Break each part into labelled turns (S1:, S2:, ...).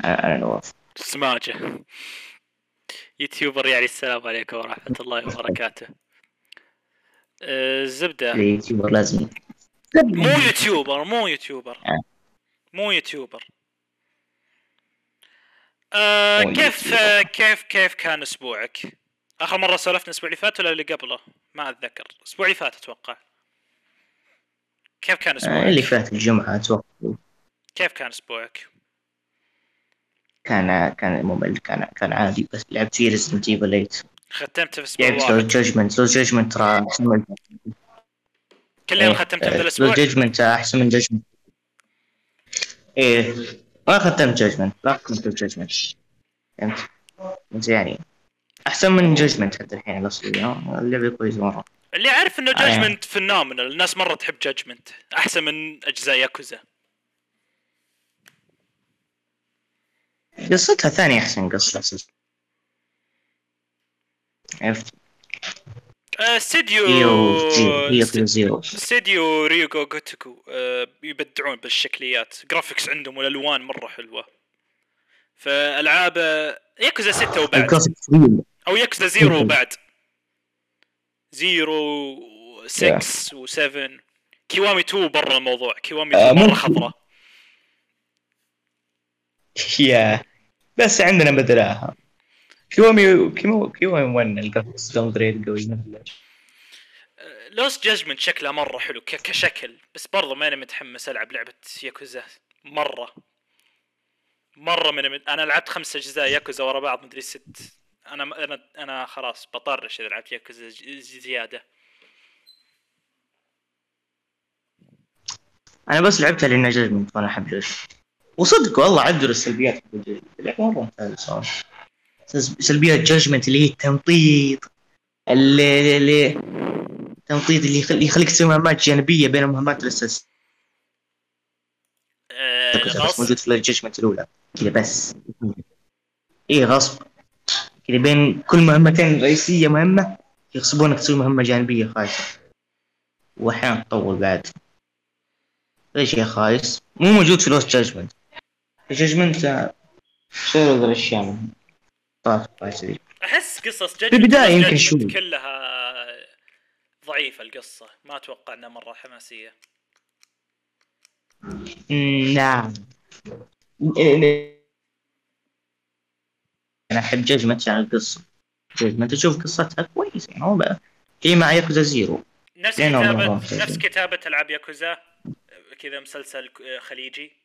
S1: على نواف
S2: سماجه YouTuber يعني السلام عليكم ورحمة الله وبركاته آه، الزبده
S1: ال YouTuber لازم
S2: مو YouTuber مو YouTuber مو YouTuber آه كيف. آه كيف كيف كان أسبوعك؟ آخر مرة سولفنا الأسبوع اللي فات ولا اللي قبله؟ ما أتذكر، الأسبوع اللي فات أتوقع. كيف كان
S1: آه،
S2: أسبوعك؟
S1: اللي فات الجمعة أتوقع
S2: كيف كان أسبوعك؟
S1: كان كان ممل كان كان عادي بس لعبت فيه ريزنت ايفل 8
S2: ختمت في
S1: لعبت لو جاجمنت لو جاجمنت ترى أحسن من
S2: كل
S1: إيه،
S2: يوم ختمت في
S1: لو
S2: الأسبوع؟
S1: جاجمنت أحسن من جاجمنت إيه ما ختمت جاجمنت لا ختمت جاجمنت فهمت؟ يعني أحسن من جاجمنت حتى الحين الأصلي آه، اللعبة كويسة مرة
S2: اللي أعرف إنه
S1: آه.
S2: جاجمنت فينومينال، الناس مرة تحب جاجمنت، أحسن من أجزاء ياكوزا.
S1: قصتها ثانية أحسن قصة. عرفت؟
S2: آه، استديو استديو ريوغا جوتوكو آه، يبدعون بالشكليات. graphics عندهم والألوان مرة حلوة. فالعاب آه، ياكوزا 6 وبعد. أو ياكوزا زيرو وبعد. زيرو 6 و7 كيوامي 2 برا الموضوع. كيوامي
S1: آه،
S2: 2 مرة
S1: ممكن.
S2: خضراء
S1: يا بس عندنا بدلاها كيومي كيمو كيومي 1 الجرافيكس داون جريد قوي
S2: لوست جاجمنت شكلها مرة حلو كشكل بس برضو ماني متحمس ألعب لعبة ياكوزا مرة. مرة من. أنا لعبت خمس أجزاء ياكوزا ورا بعض مدري ست. أنا أنا أنا خلاص بطرش إذا لعبت ياكوزا زيادة.
S1: أنا بس لعبتها لأن جاجمنت وأنا أحب وصدق والله عدلوا السلبيات. اللعبه مره ممتازه صراحة سلبيات جاجمنت اللي هي التمطيط اللي, اللي التمطيط اللي يخل... يخليك تسوي مهمات جانبية بين المهمات الأساسية.
S2: آه
S1: بس موجود في الجاجمنت الأولى. كذا بس. إيه غصب. كذا بين كل مهمتين رئيسية مهمة يغصبونك تسوي مهمة جانبية خايسة. وأحيانا تطول بعد. هذا شيء خايس؟ مو موجود في لوست جاجمنت جاجمنت شالوا ذا الاشياء من طاف
S2: أحس قصص
S1: في البداية
S2: جاجمنت
S1: يمكن شوي.
S2: كلها ضعيفة القصة. ما أتوقع إنها مرة
S1: حماسية. نعم. إيه، أنا أحب جاجمنت عشان القصة. جاجمنت أشوف قصتها كويسة يعني هو بقى هي مع ياكوزا زيرو
S2: نفس كتابه نفس. كتابة العاب ياكوزا كذا مسلسل خليجي.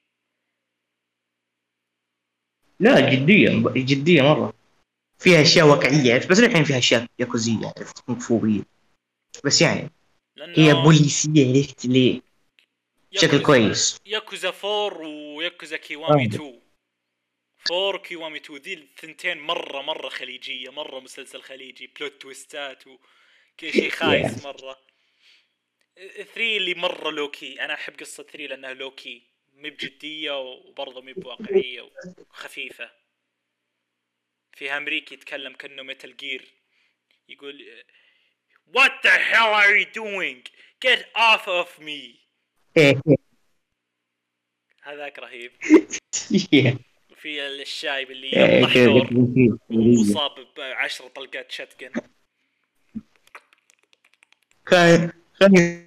S1: لا جدية جدية مرة. فيها أشياء واقعية عرفت بس الحين فيها أشياء ياكوزية عرفت؟ كونغ بس يعني هي بوليسية عرفت ليه بشكل كويس.
S2: ياكوزا 4 وياكوزا كيوامي
S1: آه.
S2: 2 4 وكيوامي 2 ذي الثنتين مره مرة خليجية مرة مسلسل خليجي plot تويستات وكل شيء خايس مرة. 3 اللي مرة lowkey أنا أحب قصة 3 لأنها lowkey مي بجديه وبرضه مي بواقعيه وخفيفة. فيها أمريكي يتكلم كأنه ميتال جير يقول What the hell are you doing? Get off of me.
S1: إيه،
S2: هذاك رهيب.
S1: إيه.
S2: وفي الشايب اللي
S1: إيه، كذا
S2: دور
S1: قلت
S2: ومصاب بعشر طلقات شتقن
S1: كان كان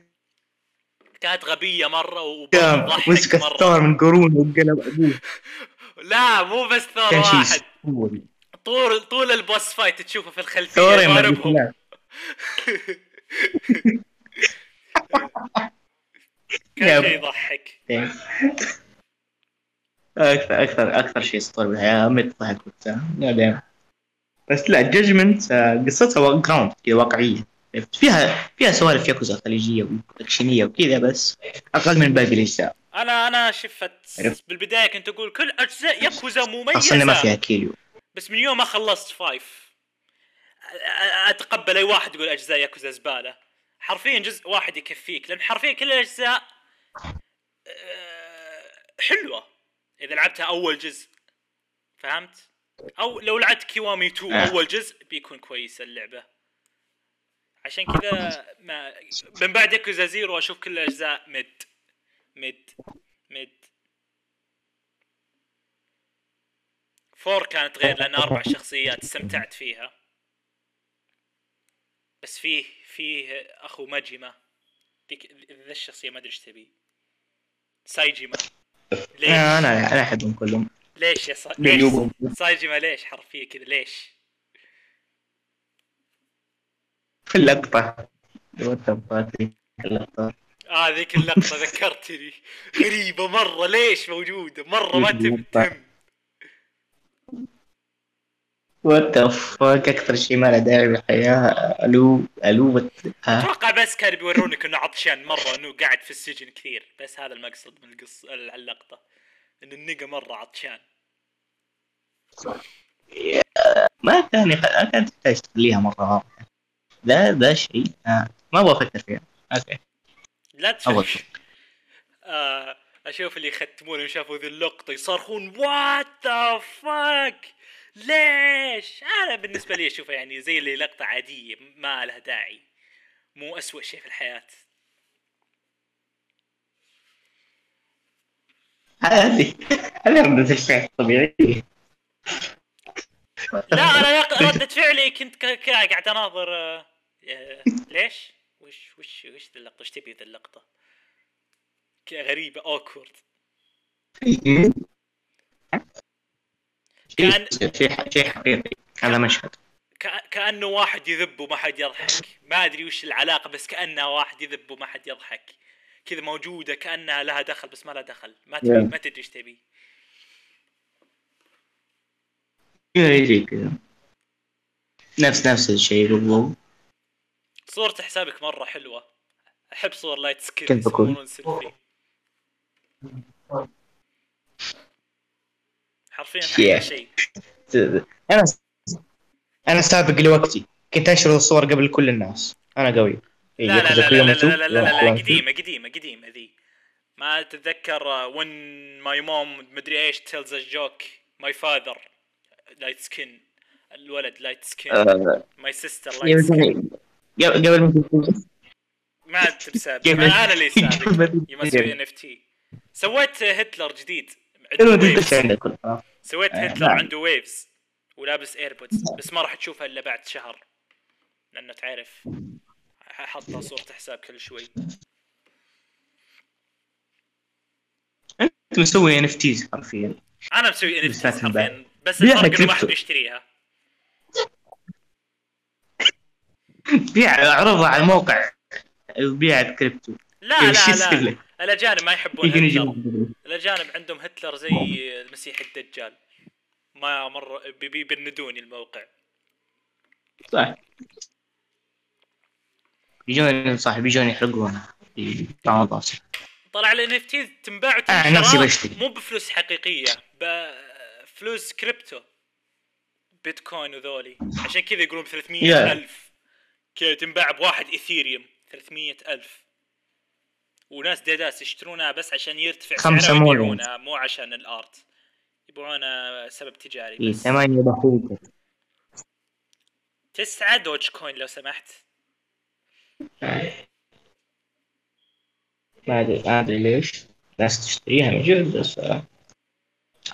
S2: كانت غبية مرة
S1: كان
S2: وضحك
S1: مسك الثور من قرونه وقلب أبوه.
S2: لا مو بس ثور واحد. طول طول ال boss fight تشوفه في
S1: ما
S2: ضاربهم كان. شيء يضحك.
S1: أكثر أكثر أكثر شيء أسطوري بالحياة مت ضحك بعدين. بس لا جاجمنت قصتها grounded كذا واقعية. عرفت؟ فيها فيها سوالف ياكوزا خليجية وأكشنية وكذا بس أقل من باقي الأجزاء.
S2: أنا أنا شفت
S1: عرفت.
S2: بالبداية كنت أقول كل أجزاء ياكوزا
S1: أصلا ما فيها كيليو.
S2: بس من يوم ما خلصت five. أتقبل أي واحد يقول أجزاء ياكوزا زبالة. حرفيا جزء واحد يكفيك لأن حرفيا كل الأجزاء أه، حلوة. إذا لعبتها أول جزء فهمت؟ أو لو لعبت كيوامي 2
S1: آه.
S2: أول جزء بيكون كويس اللعبة. عشان كذا ما من بعد ياكوزا زيرو أشوف كل الاجزاء مد مد مد فور كانت غير لأن أربع شخصيات استمتعت فيها. بس فيه فيه أخو ماجيما. ذيك ذا الشخصية ما أدري إيش تبي. سايجيما. ليش؟
S1: أنا أنا أنا أحبهم كلهم.
S2: ليش يا سايجيما ليش؟ حرفيا كذا ليش؟
S1: في اللقطة. في اللقطة.
S2: آه ذيك اللقطة ذكرتني. غريبة مرة. ليش موجودة؟ مرة ما تهم
S1: وات فاك أكثر شيء ما له داعي بالحياة. ألو ألو ها
S2: أتوقع بس كانوا بيورونك إنه عطشان مرة إنه قاعد في السجن كثير. بس هذا المقصد من القص اللقطة. ان النقا مرة عطشان.
S1: ما كان. ما كانت تحتاج تخليها مرة واضحة. ذا ذا شيء آه. ما أبغى أفكر فيها. أوكي.
S2: لا تفكر آه أشوف اللي يختمون شافوا ذي اللقطة يصرخون what the fuck ليش؟ أنا بالنسبة لي أشوفها يعني زي اللي لقطة عادية ما لها داعي. مو أسوأ شيء في الحياة.
S1: هذه هذه ردة الفعل الطبيعية
S2: لا أنا ردة فعلي كنت قاعد أناظر آه، ليش؟ وش وش وش ذي اللقطة؟ وش تبي ذي اللقطة؟ كذا غريبة اوكورد كأن-
S1: شيء شيء حقيقي. هذا مشهد.
S2: كأنه واحد يذب وما حد يضحك. ما أدري وش العلاقة بس كأنها واحد يذب وما حد يضحك. كذا موجودة كأنها لها دخل بس ما لها دخل. ما تبي. ما تدري إيش تبي.
S1: يجي كذا نفس نفس الشيء بالضبط.
S2: صورة حسابك مرة حلوة. أحب صور light skin
S1: كيف بكون؟
S2: سيلفي حرفيا أحلى
S1: Yeah.
S2: شيء.
S1: أنا أنا سابق لوقتي. كنت انشر الصور قبل كل الناس. أنا قوي.
S2: لا لا لا لا لا لا لا, لا, لا, لا
S1: لا
S2: قديمة قديمة قديمة ذي. ما تتذكر when my mom مدري إيش tells a joke my father light skin الولد light
S1: skin
S2: my sister light skin
S1: قبل ما
S2: ما
S1: قبل-
S2: أنا اللي سابق يمسوي NFT. سويت هتلر جديد. سويت
S1: آه،
S2: هتلر
S1: نعم.
S2: عنده waves ولابس AirPods بس ما راح تشوفها إلا بعد شهر. لأنه تعرف. حطها صورة حساب كل شوي.
S1: أنت مسوي NFTs حرفيا.
S2: أنا مسوي NFTs
S1: لساتها
S2: حرفيا. بس الفرق انه ما حد
S1: كريبتو. بيع عرضها على الموقع. بيع كريبتو
S2: لا
S1: إيش
S2: لا لا؟ الأجانب ما يحبون هتلر. الأجانب عندهم هتلر زي المسيح الدجال. ما مره بي- بيبندوني الموقع.
S1: صح. يجون صح بيجون يحرقون. يطلعون راسك
S2: طلع ال NFT تنباع
S1: آه، نفسي بشتري.
S2: مو بفلوس حقيقية بفلوس كريبتو. بيتكوين وذولي. عشان كذا يقولون ب 300 ألف. كذا تنباع بواحد ايثيريوم 300 ألف. وناس ديداس يشترونها بس عشان يرتفع
S1: خمسة
S2: ويبيعونها مو عشان ال art. يبيعونها سبب تجاري
S1: إيه،
S2: بس.
S1: ثمانية دقيقة.
S2: تسعة دوج كوين لو سمحت.
S1: ما أدري ما أدري ليش. ناس تشتريها. من جد بس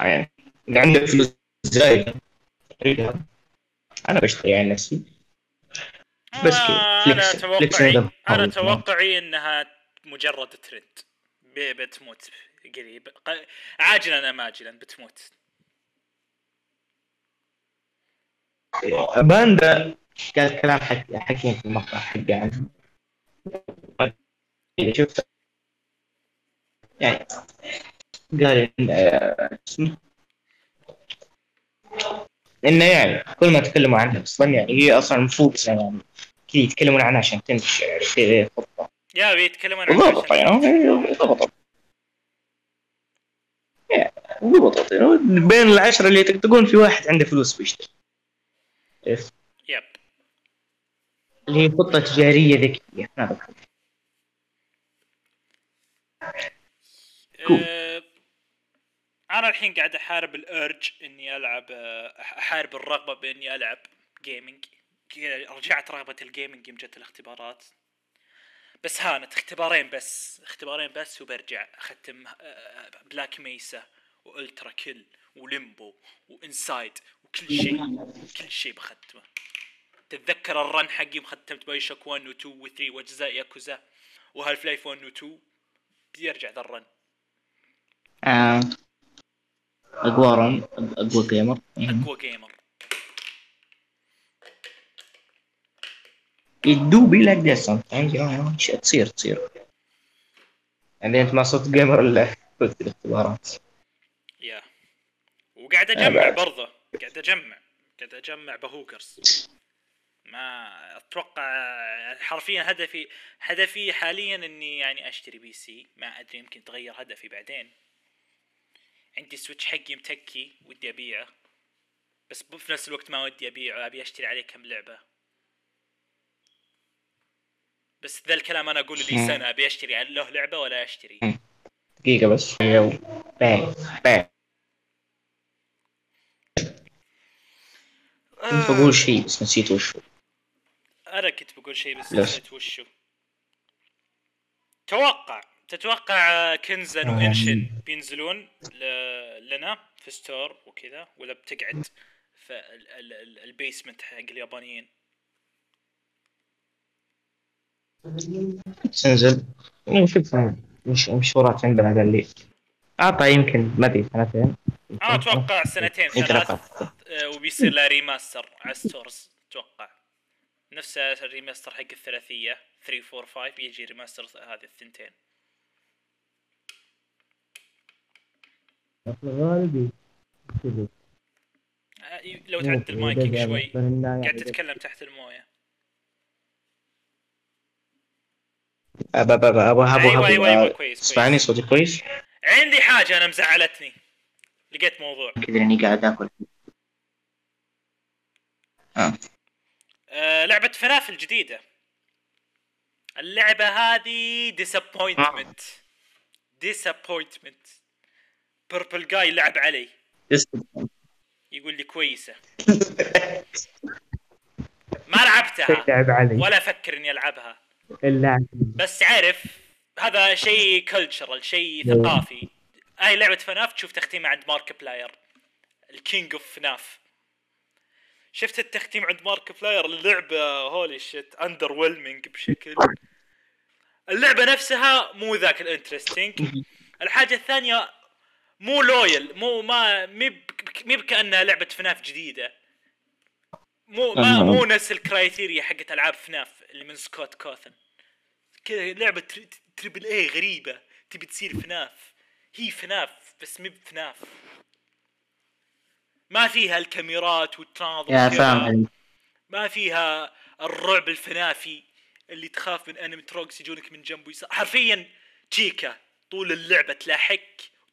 S1: يعني اللي عنده فلوس زايدة. أنا بشتري عن نفسي. بس كذا.
S2: flex-
S1: أنا
S2: توقعي
S1: أنا كمان.
S2: توقعي إنها مجرد ترند. بتموت قريب عاجلا أم اجلا بتموت.
S1: باندا قال كلام حك... حكيم في المقطع حقه. عنه شفت يعني قال اسمه انه يعني كل ما تكلموا عنها أصلا يعني هي أصلا المفروض يعني كذا يتكلمون عنها عشان تنتشر يعني كذا خطة.
S2: يا بيتكلمون عن
S1: وضبط يعني ضبطت ضبطت يعني بين العشرة اللي يطقطقون في واحد عنده فلوس بيشتري؟
S2: yep.
S1: اللي هي خطة تجارية ذكية هذا الحل.
S2: أنا الحين قاعد أحارب ال urge إني ألعب أحارب الرغبة بإني ألعب gaming رجعت رغبة ال gaming يوم جت الاختبارات. بس هانت اختبارين بس اختبارين بس وبرجع أختم Black Mesa و Ultrakill و Limbo و Inside وكل شيء كل شيء بختمه. تتذكر ال run حقي مختمت BioShock 1 و 2 و 3 وأجزاء Yakuza و Half-Life 1 و 2 بيرجع ذا ال run.
S1: آه. أقوى run أقوى gamer. أقوى
S2: gamer it
S1: do be like this sometimes. تصير تصير يعني انت ما صرت gamer إلا فزت الاختبارات.
S2: yeah وقاعد
S1: آه، أجمع.
S2: برضه. قاعد أجمع. قاعد أجمع بهوكرز. ما أتوقع حرفيا هدفي هدفي حاليا إني يعني أشتري PC. ما أدري يمكن تغير هدفي بعدين. عندي Switch حقي متكي ودي أبيعه بس في نفس الوقت ما ودي أبيعه أبي أشتري عليه كم لعبة بس ذا الكلام أنا أقول لي. سنة أبي أشتري له لعبة ولا أشتري
S1: مم. دقيقة بس yo. bye bye كنت بقول شيء بس نسيت وش هو.
S2: أنا كنت بقول شيء بس. نسيت وشو توقع تتوقع Kenzan
S1: آه.
S2: و Ishin بينزلون ل- لنا في store وكذا ولا بتقعد في ال- ال- ال- ال basement حق اليابانيين؟
S1: تنزل نشوف مش مشهورات عندنا ذا اللي أعطى يمكن ما أدري سنتين.
S2: أنا أتوقع سنتين ثلاث
S1: أكثر.
S2: آه، وبيصير له remaster على stores أتوقع. نفس ال remaster حق الثلاثية 3 4 5 يجي remaster هذه الثنتين.
S1: غالبي.
S2: آه، لو تعدل مايكك شوي. قاعد تتكلم تحت المويه.
S1: ابى ابى ابى ابى
S2: أيوه أيوه أيوه كويس إسمعني
S1: صوتي كويس؟
S2: عندي حاجة أنا مزعلتني. لقيت موضوع.
S1: كذا إني قاعد آكل. آه.
S2: آه لعبة FNAF الجديده اللعبة هذه disappointment disappointment Purple Guy لعب علي يقول لي كويسة. ما لعبتها.
S1: لعب علي؟
S2: ولا أفكر إني ألعبها.
S1: إلا
S2: بس عارف هذا شيء cultural شيء ثقافي. هاي لعبة FNAF تشوف تختيمها عند Markiplier ال king of FNAF. شفت التختيم عند Markiplier اللعبة holy shit underwhelming بشكل. اللعبة نفسها مو ذاك ال interesting الحاجة الثانية مو لويل مو ما مي مي كانها لعبة FNAF جديدة. مو ما مو نفس ال criteria حقت ألعاب FNAF اللي من Scott Cawthon. كذا لعبة tri- triple A غريبة. تبي تصير FNAF. هي FNAF بس مي ب FNAF. ما فيها الكاميرات والتناظر
S1: يا عليك.
S2: ما فيها الرعب الفنافي اللي تخاف من animatronics يجونك من جنب ويسار حرفيا Chica. طول اللعبة تلاحق.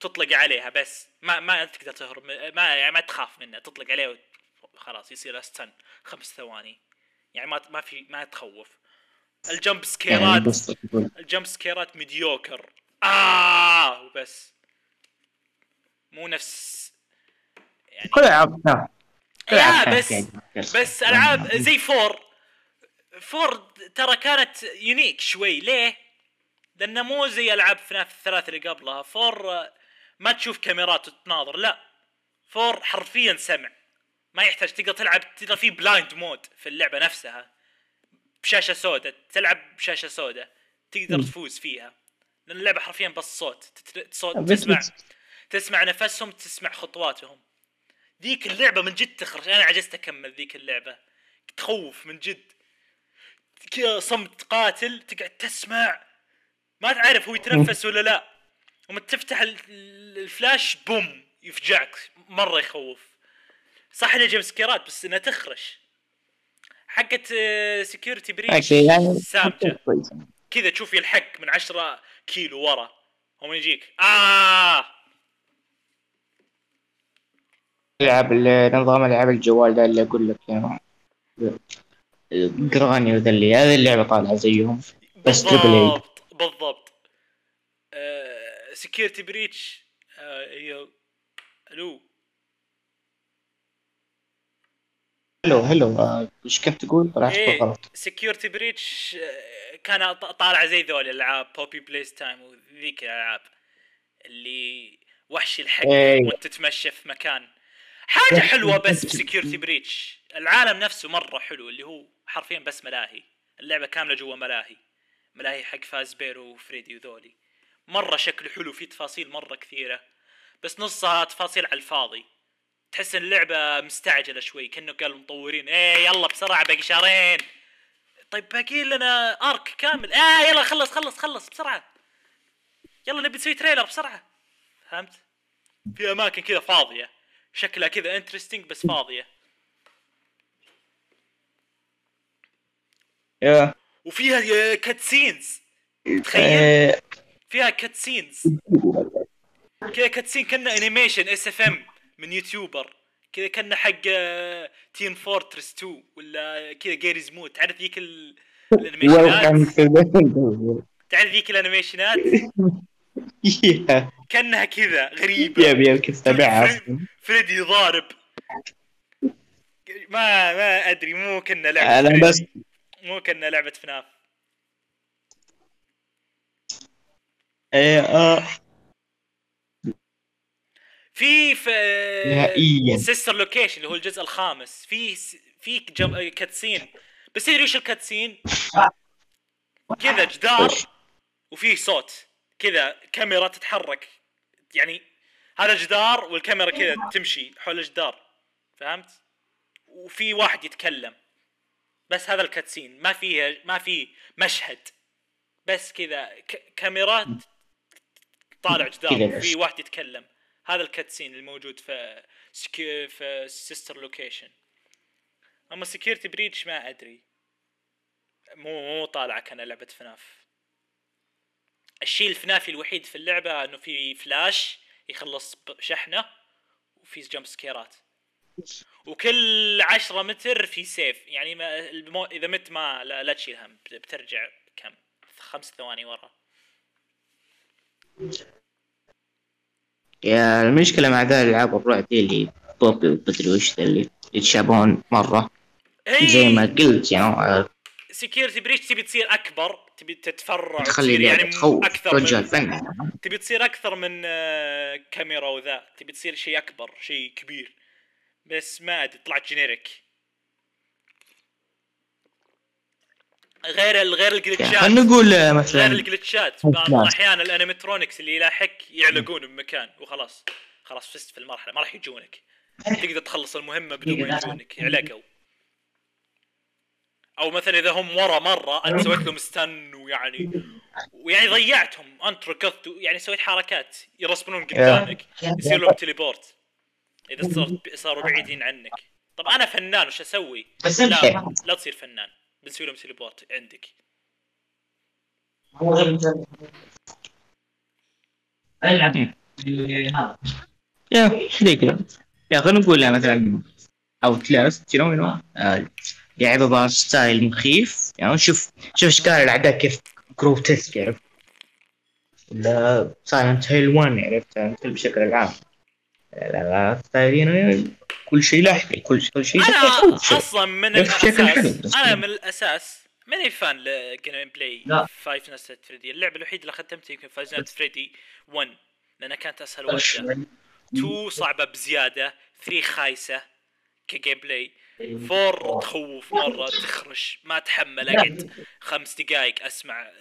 S2: وتطلق عليها بس. ما ما تقدر تهرب ما يعني ما تخاف منها تطلق عليه وت- خلاص يصير stun خمس ثواني. يعني ما ما في ما تخوف. الجمب
S1: يعني
S2: سكيرات الجمب سكيرات ميديوكر. آه! وبس. مو نفس يعني
S1: كل ألعاب
S2: لا، بس-
S1: يعني.
S2: بس ألعاب زي four. four ترى كانت unique شوي. ليه؟ لأنه مو زي ألعاب FNAF الثلاث اللي قبلها. four ما تشوف كاميرات وتناظر لا. four حرفيا سمع. ما يحتاج تقدر تلعب تقدر في blind mode في اللعبة نفسها. بشاشة سوداء تلعب بشاشة سوداء تقدر
S1: مم.
S2: تفوز فيها. لأن اللعبة حرفيا بس صوت صوت تسمع. تسمع نفسهم تسمع خطواتهم. ذيك اللعبة من جد تخرج. أنا عجزت أكمل ذيك اللعبة. تخوف من جد. كذا صمت قاتل تقعد تسمع. ما تعرف هو يتنفس ولا لا. تفتح ال- ال- ال flash boom يفجعك مرة يخوف. صح انها jump scare ات بس انها تخرش. حقت Security Breach
S1: أوكي يعني
S2: سامجة.
S1: كويس.
S2: كذا تشوف يلحق من عشرة كيلو ورا. ومن يجيك. آه!
S1: العاب ال- نظام العاب الجوال ده اللي أقول لك يعني جراني وذا اللي هذه اللعبة طالعة زيهم. بس.
S2: بالضبط بالضبط. Security Breach هي ألو
S1: هلو هلو آه، إيش كنت تقول؟
S2: إيه
S1: غلط
S2: Security Breach كان طالع زي ذول الألعاب Poppy Playtime وذيك الألعاب اللي وحش الحق
S1: إيه.
S2: وأنت تتمشى في مكان. حاجة حلوة بس في Security Breach العالم نفسه مرة حلو اللي هو حرفيا بس ملاهي. اللعبة كاملة جوا ملاهي. ملاهي حق Fazbear و Freddy وذولي. مرة شكله حلو فيه تفاصيل مرة كثيرة بس نصها تفاصيل على الفاضي. تحس إن اللعبة مستعجلة شوي كأنه قال المطورين إيه يلا بسرعة باقي شهرين. طيب باقي لنا arc كامل. إيه يلا خلص خلص خلص بسرعة. يلا نبي نسوي trailer بسرعة. فهمت؟ في أماكن كذا فاضية شكلها كذا interesting بس فاضية.
S1: yeah.
S2: وفيها cutscenes تخيل.
S1: آه،
S2: فيها cutscenes كذا cutscene كنا animation SFM من YouTuber كذا كنا حق تين فورترس 2 ولا كذا جيريز مود تعرف ذيك ال- الانيميشنات تعرف ذيك الانيميشنات كأنها كذا غريبة.
S1: يا بيا كيف تتابعها
S2: فريدي ضارب ما ما أدري مو كنا
S1: لعبة
S2: أنا.
S1: بس
S2: مو كنا لعبة فناف
S1: آه، آه،
S2: في في
S1: نهائياً.
S2: Sister Location اللي هو الجزء الخامس في في. cutscene بس تدري وش ال cutscene؟ كذا جدار وفيه صوت كذا كاميرا تتحرك يعني هذا جدار والكاميرا كذا تمشي حول الجدار فهمت؟ وفي واحد يتكلم بس هذا ال cutscene ما فيه ما في مشهد بس كذا ك... كاميرات طالع جدار في. واحد يتكلم. هذا ال cutscene الموجود في Secu... في Sister Location أما Security Breach ما أدري. مو مو طالعه كان لعبة FNAF الشيء ال FNAF ي الوحيد في اللعبة إنه في فلاش يخلص شحنة وفي jump scare ات وكل عشرة متر في save يعني ما المو... إذا مت ما لا, لا تشيل هم. بت- بترجع كم؟ خمس ثواني ورا.
S1: يا المشكلة مع ذا الألعاب الرعب دي اللي بوب بدري وش ذا اللي يتشابهون مرة. زي ما قلت يعني
S2: سكيورتي بريتش تبي تصير أكبر تبي تتفرع
S1: تخلي
S2: يعني
S1: تخوف
S2: من
S1: الفن.
S2: تبي تصير أكثر من آه، كاميرا وذا تبي تصير شيء أكبر شيء كبير. بس ما أدري طلعت جينيريك غير غير
S1: يعني
S2: ال glitches
S1: خلينا نقول آه،
S2: غير
S1: مثلا
S2: ال glitches. بعض.
S1: الأحيان
S2: ال animatronics اللي يلاحقك يعلقون بمكان وخلاص. خلاص فزت في المرحلة ما راح يجونك. تقدر تخلص المهمة بدون ما يجونك. يعلقوا. أو مثلا إذا هم ورا مرة انت سويت لهم stun ويعني ويعني ضيعتهم. أنت ركضت يعني سويت حركات ي respawn ون قدامك. يصير لهم teleport. إذا صرت صاروا بعيدين عنك. طب أنا فنان وش أسوي؟
S1: بس
S2: لا لا تصير فنان. بنسوي لهم teleport عندك.
S1: yeah زي كذا yeah خلينا نقول مثلا Outlast you know لعبة ب art style مخيف. يعني شوف شوف اشكال الأعداء كيف grotesque عرفت ولا Silent Hill 1 عرفت بشكل العام لا لا style يعني كل شيء لاحق كل شيء كل شيء أنا.
S2: أصلا من الاساس. أنا من الأساس ماني fan ل gameplay
S1: لا.
S2: Five Nights at Freddy's. اللعبة الوحيدة اللي ختمتها يمكن Five Nights Freddy's 1 لأنها كانت أسهل واحدة 2 صعبة بزيادة 3 خايسة ك gameplay. 4 تخوف مرة تخرش ما اتحمل أقعد خمس دقائق أسمع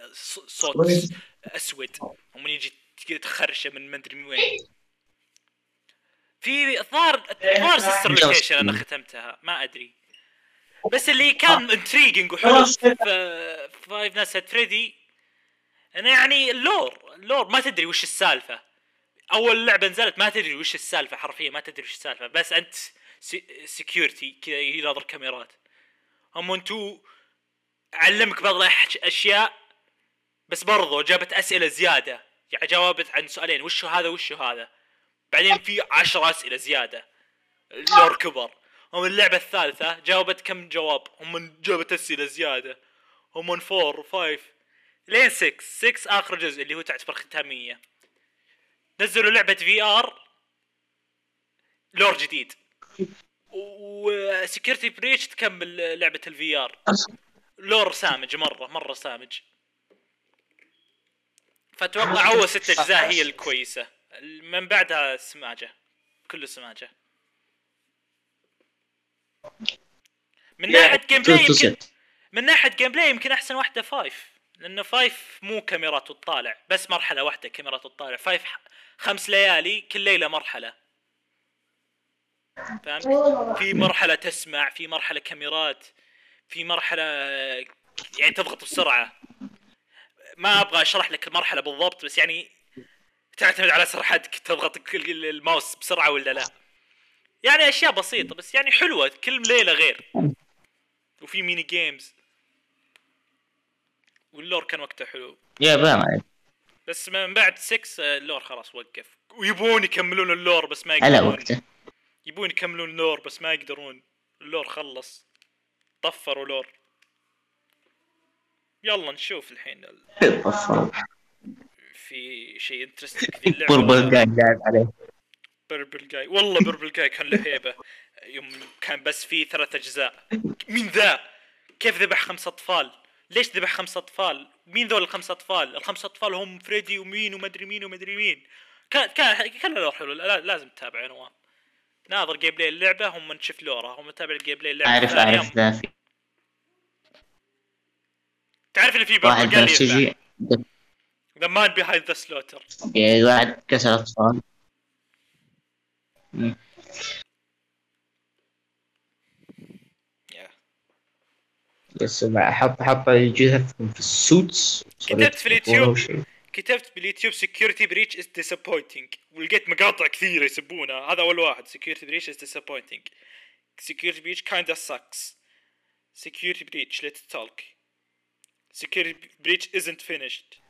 S2: صوت أسود. ومن يجي تخرشه من من وين. في الظاهر الظاهر Sister Location أنا ختمتها. ما أدري. بس اللي كان intriguing وحلو في Five at Freddy's انه يعني ال lore ال lore ما تدري وش السالفة. أول لعبة نزلت ما تدري وش السالفة حرفيا ما تدري وش السالفة. بس أنت security كذا يناظر كاميرات. هم انتو علمك بعض الاشياء بس برضو جابت أسئلة زيادة. يعني جاوبت عن سؤالين. وش هذا؟ وش هذا؟ بعدين في عشر أسئلة زيادة. ال lore كبر. هم اللعبة الثالثة جاوبت كم جواب؟ هم جابت أسئلة زيادة. هم من 4 5 لين 6 6 آخر جزء اللي هو تعتبر ختامية. نزلوا لعبة VR lore جديد. و Security Breach تكمل لعبة ال VR lore سامج مرة مرة سامج. فأتوقع أول ست أجزاء هي الكويسة. من بعدها سماجة كله سماجة. من ناحية جيم بلاي يمكن من ناحية gameplay يمكن أحسن واحدة five لأنه five مو كاميرات وتطالع بس مرحلة واحدة كاميرات وتطالع five خمس ليالي كل ليلة مرحلة. فهمت؟ في مرحلة تسمع في مرحلة كاميرات في مرحلة يعني تضغط بسرعة. ما أبغى أشرح لك المرحلة بالضبط بس يعني تعتمد على سرعتك تضغط كل- الماوس بسرعة ولا لا؟ يعني أشياء بسيطة بس يعني حلوة كل ليلة غير. وفي mini games وال lore كان وقته حلو.
S1: يا عليك
S2: بس من بعد 6 آه، ال lore خلاص وقف. ويبون يكملون ال lore بس ما
S1: على
S2: يقدرون.
S1: وقته.
S2: يبون يكملون ال lore بس ما يقدرون. ال lore خلص. طفروا lore. يلا نشوف الحين ال-
S1: طفروا.
S2: في شيء interesting في
S1: اللعبة.
S2: ولا-
S1: القاعد لاعب عليه.
S2: Purple Guy والله Purple Guy كان له هيبة. يوم كان بس فيه ثلاث أجزاء. مين ذا؟ كيف ذبح خمس أطفال؟ ليش ذبح خمس أطفال؟ مين ذول الخمس أطفال؟ الخمس أطفال هم فريدي ومين ومدري مين ومدري مين. كان كان كان له حلو لا- لازم تتابع يا نواف ناظر gameplay اللعبة هم نشوف lore ها. هم تابع ال gameplay اللعبه
S1: اعرف. اعرف ذا في
S2: تعرف إن في
S1: واحد
S2: جاي
S1: بنفسجي
S2: the man behind the slaughter
S1: يعني واحد كسر اطفال بس حط حط جثثهم في السوتس
S2: كتبت في اليوتيوب. كتبت باليوتيوب security breach is disappointing ولقيت مقاطع كثيره يسبونها هذا اول واحد security breach is disappointing security breach kinda sucks security breach let's talk security breach isn't finished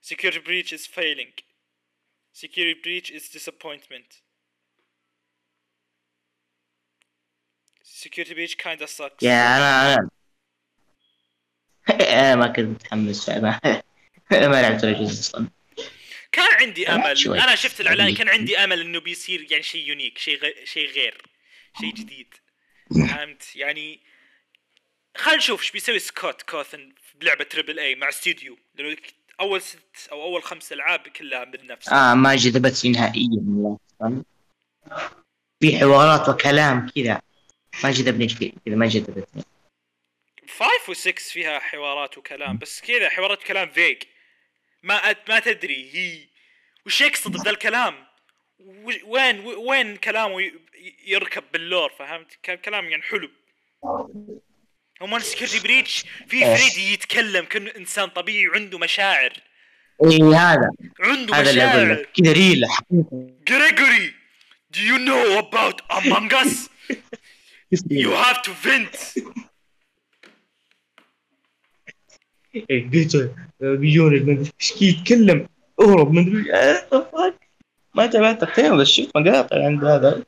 S2: security breach is failing. Security breach is disappointment. Security breach kinda sucks.
S1: يا أنا أنا أنا ما كنت متحمس ما ما لعبت ولا جزء أصلا
S2: كان عندي
S1: أمل.
S2: أنا شفت الإعلان كان عندي أمل إنه بيصير يعني شيء unique شيء غ... شيء غير شيء جديد. فهمت؟ يعني خلينا نشوف إيش بيسوي Scott Cawthon بلعبة triple A مع استوديو لأنه أول ست أو أول خمس ألعاب كلها من نفس
S1: آه ما جذبتني نهائيا والله. في حوارات وكلام كذا. ما جذبني شيء كذا ما جذبتني.
S2: five و6 فيها حوارات وكلام بس كذا حوارات وكلام vague ما ما تدري هي. وش يقصد بذا الكلام؟ وين وين كلامه يركب بال lore فهمت؟ كلام يعني حلو. هم Security Breach في. فريدي يتكلم كأنه إنسان طبيعي وعنده مشاعر.
S1: اي هذا.
S2: عنده
S1: هذا اللي أقول
S2: مشاعر.
S1: لك كذا ريل
S2: جريجوري do you know about Among Us? You have to vent.
S1: إيه، قلت بيجون المدري إيش كي يتكلم؟ أهرب مدري آه، ما تابعت كثير بس شفت مقاطع عند هذا.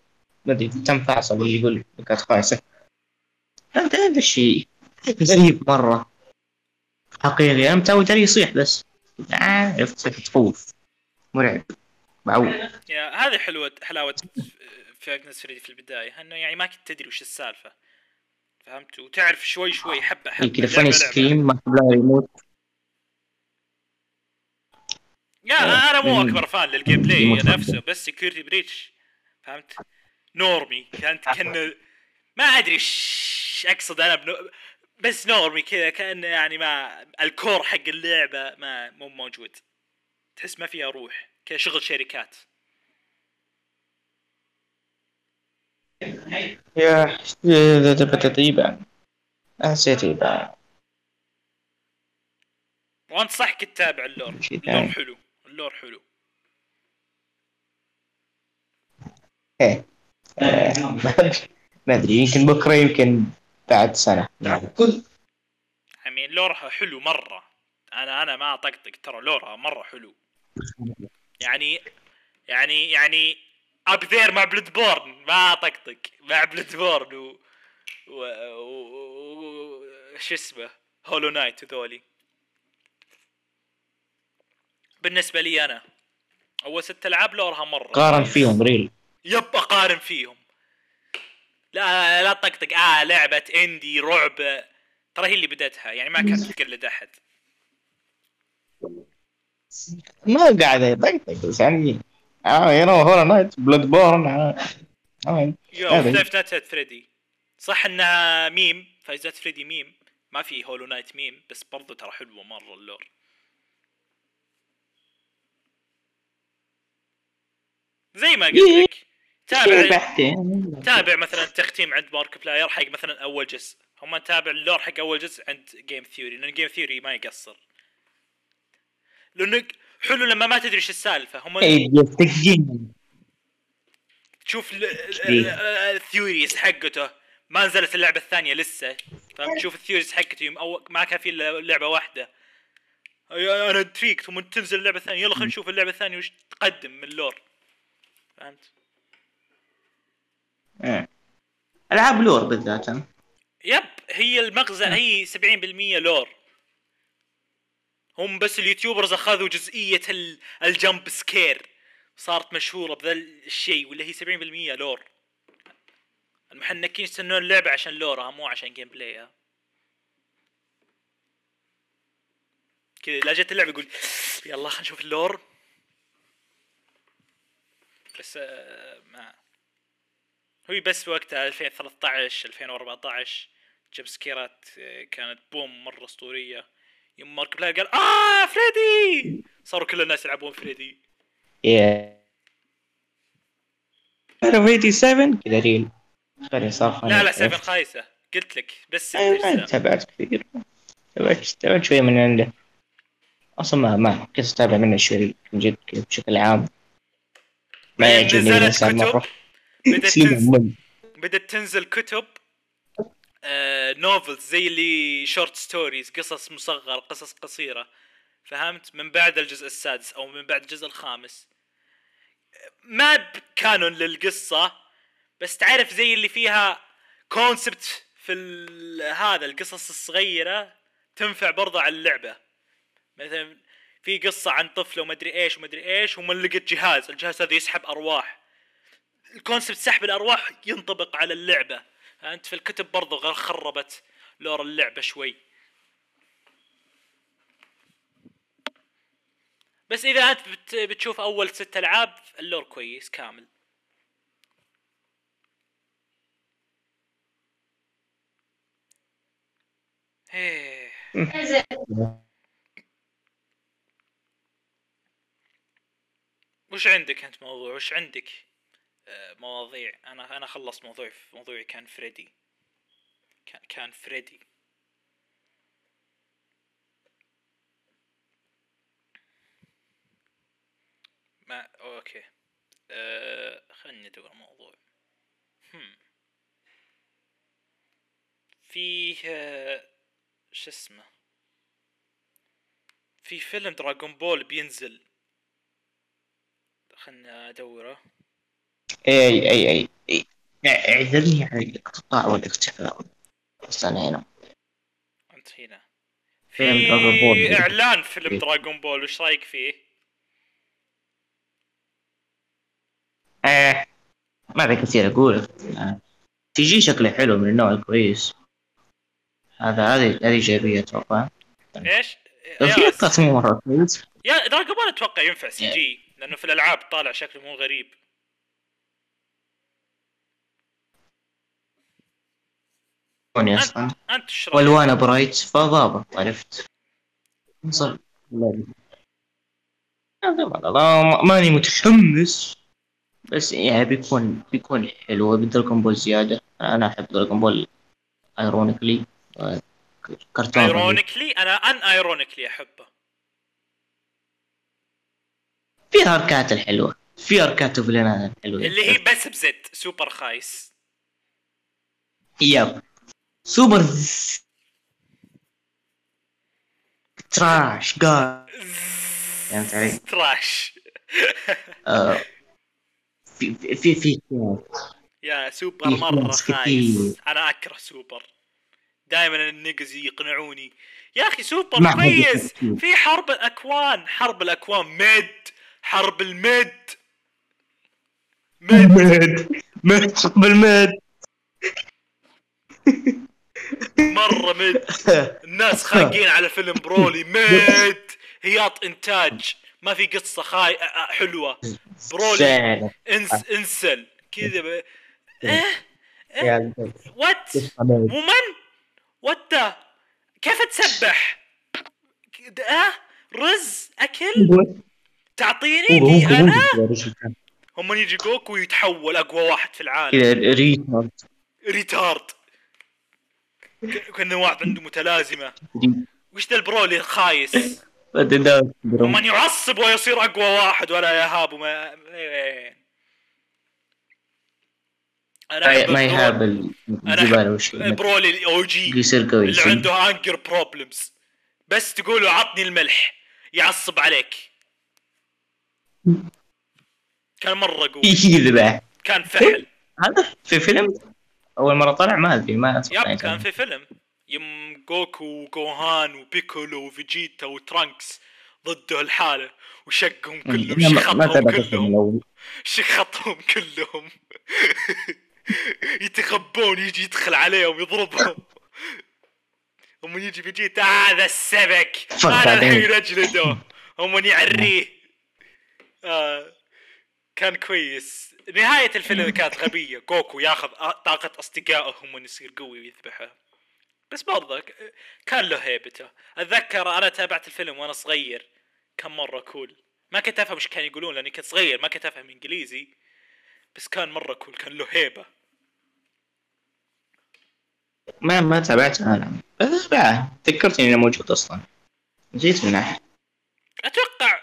S1: ما أدري تم فاصل يقول نقاط خايسة. هذا الشيء. غريب مرة. حقيقي أنا متعود عليه يصيح بس. آه، عرفت صرت تخوف مرعب. معود
S2: يا هذه حلوة حلاوة فايف نايتس فريدي في البداية. إنه يعني ما كنت تدري وش السالفة. فهمت؟ وتعرف شوي شوي حبة حبة.
S1: كذا فاني. سكريم ما قبلها يموت.
S2: يا أنا مو. أكبر فان للجيم بلاي نفسه بس سكيورتي بريتش فهمت؟ نورمي. كانت كان ما أدري إيش أقصد أنا بنو... بس normie كذا كأنه يعني ما ال core حق اللعبة ما مو موجود. تحس ما فيها روح كذا شغل شركات.
S1: يا يبقى
S2: وانصحك تتابع ال
S1: lore.
S2: ال
S1: lore
S2: حلو. ال
S1: lore حلو. إيه. أدري- ما أدري. يمكن بكرة يمكن بعد سنة. يعني كل
S2: يعني lore ها حلو مرة. أنا أنا ما أطقطق ترى lore ها مرة حلو. يعني يعني يعني up there مع Bloodborne ما أطقطق. مع Bloodborne و, و... و... و... شو اسمه؟ Hollow Knight وذولي. بالنسبة لي أنا أول ست ألعاب lore ها مرة.
S1: قارن فيهم real
S2: yep أقارن فيهم. لا لا طقطق. آه لعبة indie رعب. ترى هي اللي بدتها يعني ما كانت تقلد أحد.
S1: ما قاعد يطقطق. بس يعني آه you know Hollow Knight Bloodborne. آه.
S2: you. Five Freddy صح إنها meme. Five Freddy meme. ما في Hollow Knight meme بس برضو ترى حلوة مرة ال lore. زي ما قلت
S1: إيه.
S2: لك. تابع تابع مثلا تختيم عند Markiplier حق مثلا أول جزء. هم نتابع ال lore حق أول جزء عند Game Theory لأن Game Theory ما يقصر. لأنه حلو لما ما تدري إيش السالفة. هم
S1: اي يستقين
S2: تشوف
S1: إيه.
S2: ال theories حقته. ما نزلت اللعبة الثانية لسه. فتشوف ال theories حقته. يوم أو ما كان في إلا لعبة واحدة. أنا تفيك ثم تنزل اللعبة الثانية. يلا خلينا نشوف اللعبة الثانية وش تقدم من ال lore. فهمت؟
S1: إيه. ألعاب lore بالذات.
S2: yep هي المغزى هي 70% lore. هم بس ال YouTubers أخذوا جزئية ال- ال jump scare. صارت مشهورة بذا الشيء واللي هي 70% lore. المحنكين يستنون اللعبة عشان lore ها مو عشان gameplay ها كذا لا جت اللعبة يقول يلا خلينا نشوف ال lore. بس آه، ما هو بس وقتها 2013 2014 jump scare ات آه، كانت boom مرة أسطورية. يوم مارك بلاير قال آه فريدي! صاروا كل الناس يلعبون فريدي.
S1: يا أنا فيدي 7 كذا ريل خلي صار
S2: لا لا 7 خايسة. قلت لك بس
S1: ما. تابعت كثير. تابعت تابعت شوي من عنده أصلا ما ما كنت أتابع منه شوي من جد بشكل عام. ما
S2: بعدين
S1: يعجبني
S2: نزلت
S1: الانسان
S2: كتب،
S1: سليم
S2: تنزل. بدأت تنزل كتب آه novels زي اللي short stories قصص مصغرة قصص قصيرة. فهمت؟ من بعد الجزء السادس أو من بعد الجزء الخامس. ما ب canon للقصة بس تعرف زي اللي فيها concept في ال- هذا القصص الصغيرة تنفع برضه على اللعبة. مثلا في قصة عن طفل وما أدري إيش وما أدري إيش ومن لقيت جهاز الجهاز هذا يسحب أرواح. ال concept سحب الأرواح ينطبق على اللعبة. أنت في الكتب برضو غير خربت lore اللعبة شوي. بس إذا أنت بت بتشوف أول ست ألعاب ال lore كويس كامل. هيه. وش عندك أنت موضوع؟ وش عندك؟ مواضيع. أنا أنا خلصت موضوعي موضوعي كان فريدي. كان كان فريدي. ما okay. أه... خلني أدور موضوع. هم. فيه آه، شو اسمه؟ في فيلم دراغون بول بينزل. خلنا أدوره.
S1: اي اي اي اي اعذرني على الاقتطاع والاختفاء بس أنا هنا
S2: أنت هنا
S1: فيلم
S2: في. إعلان فيلم
S1: إيه.
S2: دراغون بول وش رأيك فيه؟
S1: آه ما ذا كثير أقول. CG شكله حلو من النوع الكويس هذا هذه هذه ايجابيه
S2: أتوقع
S1: إيش؟ في تصميم مرة كويس
S2: yeah دراغون بول أتوقع ينفع CG لأنه في الألعاب طالع شكله مو غريب
S1: كوني أصلا
S2: انت رايك؟
S1: والوانه bright فضابط عرفت؟ والله ماني متحمس. بس يعني بيكون بيكون حلو. بدراغون بول زيادة. أنا أحب دراغون بول ironically كرتون.
S2: ironically أنا unironically أحبه.
S1: في arc ات الحلوة. في arc ات و villain ات الحلوة.
S2: اللي هي بس بزد. سوبر خايس.
S1: yep. سوبر trash قال فهمت علي؟ trash في في في في
S2: yeah سوبر
S1: مرة
S2: خايس. أنا أكره سوبر. دائما النقز يقنعوني. يا أخي سوبر كويس. في حرب الأكوان. حرب الأكوان. mid. حرب ال mid.
S1: mid. mid mid
S2: بال mid مرة mid الناس خانقين على فيلم برولي mid هياط إنتاج. ما في قصة خاي حلوة. برولي. انس إنسل. كذا ب...
S1: البيت.
S2: وات. ومن وات كيف تسبح؟ آه؟ رز؟ أكل؟ تعطيني؟
S1: هو أنا.
S2: هم يجي جوكو يتحول أقوى واحد في العالم.
S1: ريتارد.
S2: ريتارد. كان واحد عنده متلازمة. وش ذا البرولي الخايس ومن يعصب ويصير أقوى واحد ولا يهاب وما إيه. أنا
S1: ما يهاب
S2: البرولي-
S1: الجبال وش
S2: البرولي الاو جي
S1: يصير قوي
S2: اللي عنده anger problems بس تقول له عطني الملح. يعصب عليك. كان مرة قوي.
S1: يذبح.
S2: كان فحل.
S1: هذا في فيلم أول مرة طلع ما أدري ما أتوقع
S2: yep كان في فيلم. يم جوكو وجوهان وبيكولو وفيجيتا وترانكس ضده الحالة وشقهم كلهم
S1: ما- ما
S2: شخطهم كلهم. شخطهم كلهم. يتخبون يجي يدخل عليهم يضربهم. هم يجي فيجيتا هذا السبك
S1: أنا.
S2: الحين اجلده هم يعريه. آه كان كويس. نهاية الفيلم كانت غبية جوكو ياخذ طاقة أصدقائه يصير قوي ويذبحه. بس برضه كان له هيبته. أتذكر أنا تابعت الفيلم وأنا صغير كان مرة كول. ما كنت أفهم إيش كانوا يقولون لأني كنت صغير ما كنت أفهم إنجليزي. بس كان مرة كول كان له هيبة.
S1: ما ما تابعته أنا. بس بعه تذكرتني إنه موجود أصلا. نسيت منه
S2: أتوقع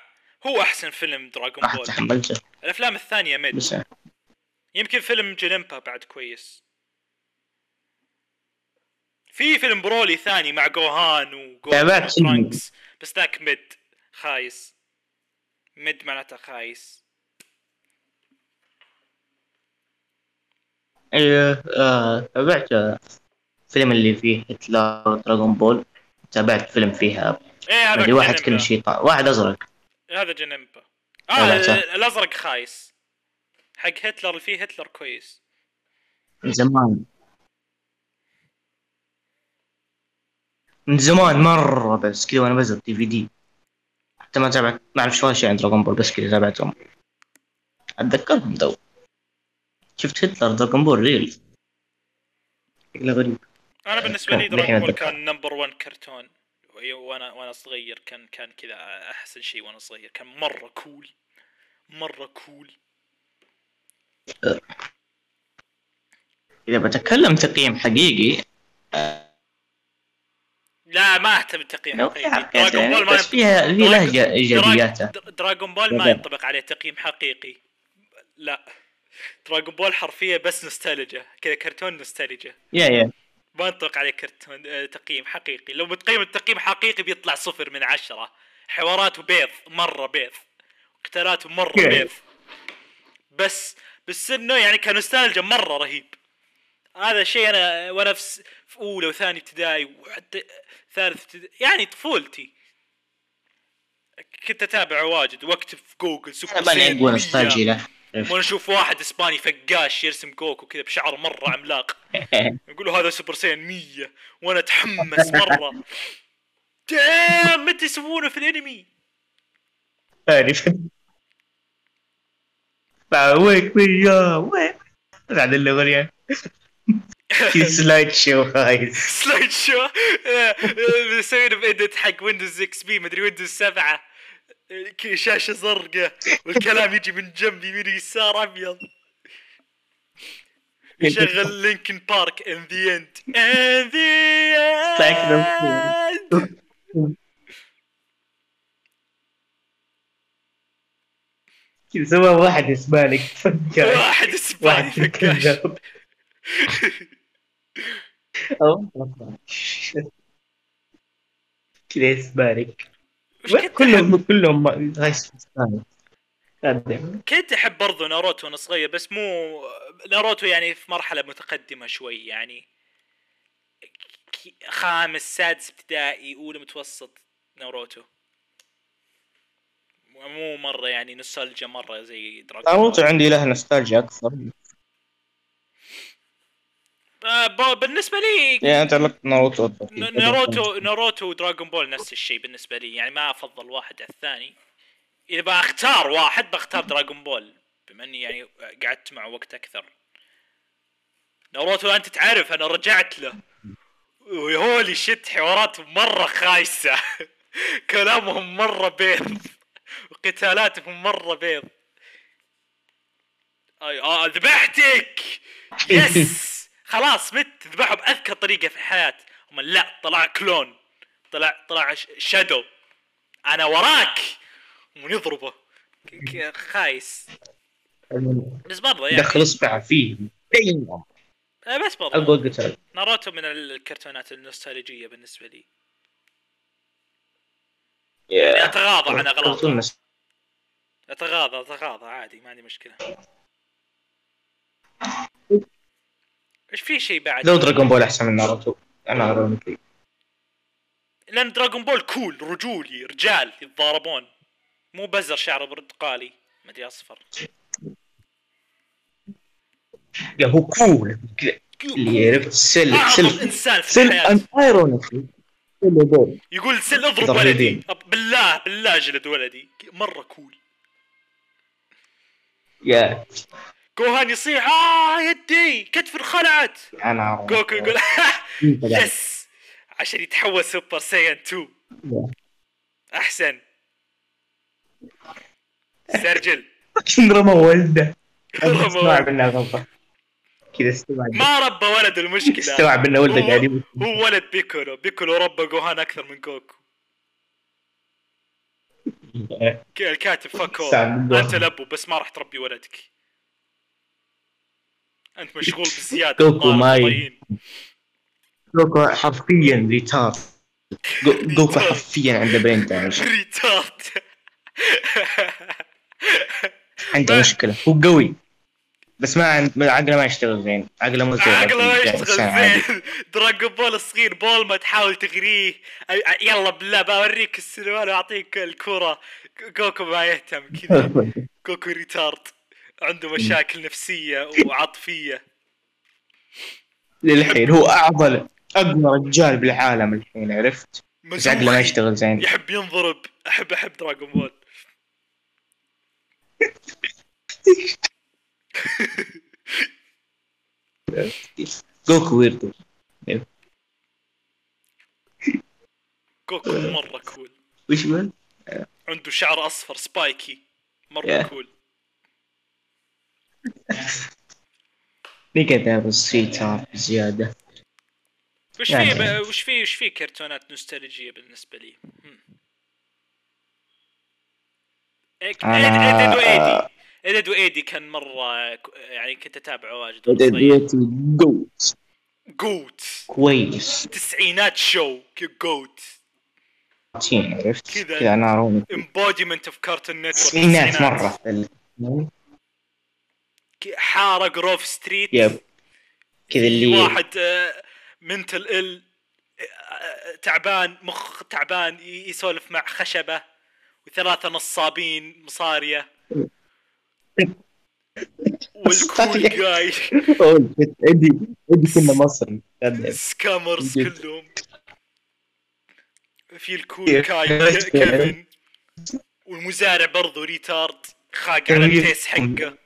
S2: هو أحسن فيلم
S1: Dragon
S2: Ball
S1: تحملته.
S2: الأفلام الثانية mid.
S1: بس
S2: يمكن فيلم جنمبا بعد كويس. في فيلم برولي ثاني مع جوهان وجوهان بس ذاك mid خايس. mid معناته خايس.
S1: أيوه تابعت آه، فيلم اللي فيه هتلر Dragon Ball. تابعت فيلم فيها.
S2: إيه هذا
S1: واحد. كل شيطان واحد أزرق.
S2: هذا جنمبا آه الأزرق خايس. حق هتلر اللي فيه هتلر كويس.
S1: من زمان. من زمان مرة بس كذا وأنا بزر DVD حتى ما تابعت ما أعرف ولا شيء عن Dragon Ball بس كذا تابعتهم. أتذكرهم تو. شفت هتلر Dragon Ball real شكله غريب.
S2: أنا بالنسبة لي Dragon
S1: Ball.
S2: كان number 1 كرتون وأنا وأنا صغير كان كان كذا أحسن شيء وأنا صغير. كان مرة cool مرة cool
S1: إذا بتكلم تقييم حقيقي
S2: لا ما أهتم بالتقييم حقيقي. Dragon
S1: Ball
S2: ما
S1: بس فيها إيجابياتها.
S2: دراغ- Dragon Ball ما. ينطبق عليه تقييم حقيقي. لا. دراغون بول حرفيا بس نوستالجيا كذا كرتون نوستالجيا.
S1: يا يا.
S2: ما ينطبق عليه كرتون آه، تقييم حقيقي. لو بتقيم التقييم حقيقي بيطلع صفر من عشرة. حواراته بيض مرة بيض. قتالاته مرة
S1: Yeah.
S2: بيض. بس بس انه يعني كنوستالجيا مرة رهيب. هذا شيء أنا وأنا في, أولى وثاني ابتدائي وحتى ثالث ابتدائي يعني طفولتي. كنت أتابع واجد وأكتب في جوجل سوبر
S1: أنا ماني
S2: ساين
S1: اقوى
S2: 100.
S1: نوستالجي له
S2: وأنا أشوف واحد إسباني فقاش يرسم جوكو كذا بشعر مرة عملاق. يقولوا هذا سوبر ساين 100 وأنا أتحمس مرة. دام متى يسوونه في الأنمي؟
S1: عارف ويك. بعد الاغنية في سلايد شو خايس
S2: سلايد شو مسوينه ب edit حق Windows XP مدري Windows 7 آه، كذا شاشة زرقاء والكلام يجي من جنب يمين يسار أبيض. يشغل Linkin Park In the End in the
S1: end سوى واحد إسباني فجأة
S2: واحد
S1: إسباني
S2: fuck
S1: ass. أو- كذا
S2: كنت
S1: كلهم كلهم
S2: كنت أحب برضو ناروتو وأنا صغير بس مو ناروتو يعني في مرحلة متقدمة شوي يعني خامس سادس ابتدائي أولى متوسط ناروتو. مو مرة يعني نوستالجيا مرة زي Dragon
S1: ناروتو عندي له نوستالجيا أكثر.
S2: آه ب- بالنسبة لي
S1: يعني انت لك ناروتو
S2: ناروتو ناروتو و Dragon Ball نفس الشيء بالنسبة لي. يعني ما أفضل واحد على الثاني. إذا بختار واحد بختار Dragon Ball بما إني يعني قعدت معه وقت أكثر. ناروتو أنت تعرف أنا رجعت له. و holy shit حواراتهم مرة خايسة. كلامهم مرة بيض. وقتالاتهم مرة بيض. اي آه ذبحتك! yes! خلاص مت. ذبحه باذكى طريقة في الحياة. هم لا طلع clone. طلع طلع shadow أنا وراك! ونضربه خايس. بس برضه يعني.
S1: دخل اصبع فيه.
S2: آه، بس برضه
S1: اقوى قتال.
S2: ناروتو من الكرتونات النوستالجية بالنسبة لي. أتغاضى عن
S1: نس-
S2: أتغاضى. أتغاضى عادي ما عندي مشكلة. إيش في شيء بعد؟
S1: لو Dragon Ball أحسن من ناروتو. unironically
S2: لأن Dragon Ball cool رجولي رجال يتضاربون. مو بزر شعره برتقالي. ما أدري أصفر.
S1: لا هو cool اللي عرفت
S2: في
S1: سل الحياة. unironically
S2: يقول سل اضرب. ولدي. بالله بالله جلد ولدي. مرة cool.
S1: يا.
S2: جوهان يصيح. آه يدي. كتف انخلعت.
S1: أنا
S2: جوكو يقول yes عشان يتحول super Saiyan 2 أحسن. استرجل
S1: رمى ولده
S2: رمى
S1: استوعب انها غلطة. كذا استوعب.
S2: ما ربى ولد المشكلة.
S1: استوعب ان ولده
S2: هو-
S1: قاعد يموت.
S2: هو ولد بيكولو. بيكولو ربى جوهان أكثر من جوكو الكاتب fucked up.
S1: استوعب جوهان.
S2: أنت الابو بس ما راح تربي ولدك. أنت مشغول بزيادة.
S1: جوكو ماي. جوكو حرفيا retard جو- جوكو حرفيا عنده brain damage
S2: retard
S1: عنده مشكلة. هو قوي. بس ما عند عقله ما يشتغل زين. عقله مو زي
S2: عقله ما يشتغل. زين. Dragon Ball الصغير بول ما تحاول تغريه. يلا بالله بوريك السروال واعطيك الكرة جوكو ما يهتم كذا. جوكو retard. عنده مشاكل نفسية وعاطفية.
S1: للحين هو اعضل اقوى رجال بالعالم الحين عرفت؟ بس عقله ما. يشتغل زين.
S2: يحب ينضرب. احب أحب دراجون بول.
S1: جوكو ويردو
S2: جوكو مرة كول
S1: وش يقول؟
S2: عنده شعر أصفر سبايكي مرة. كول
S1: نقدر بس في تار بزياده
S2: وش
S1: يعني-
S2: في ب... وش في وش في كرتونات نوستالجية بالنسبة لي؟ وايدي إد إد وإيدي كان مرة ك- يعني كنت اتابعه واجد صغير.
S1: ديتي GOAT
S2: GOAT
S1: كويس.
S2: تسعينات show GOAT
S1: تين عرفت؟
S2: كذا.
S1: أنا
S2: embodiment of Cartoon Network
S1: تسعينات مرة.
S2: حارة Grove Street
S1: yep. كذا اللي
S2: واحد mentally ill آه، تعبان مخ تعبان يسولف مع خشبة وثلاثة نصابين مصارية. وال cool
S1: guy إدي إدي كنا مصري scammers.
S2: كلهم في ال
S1: cool؟
S2: guy
S1: كيف؟
S2: كيفن والمزارع برضو retard خاق على
S1: كيف؟
S2: التيس حقة.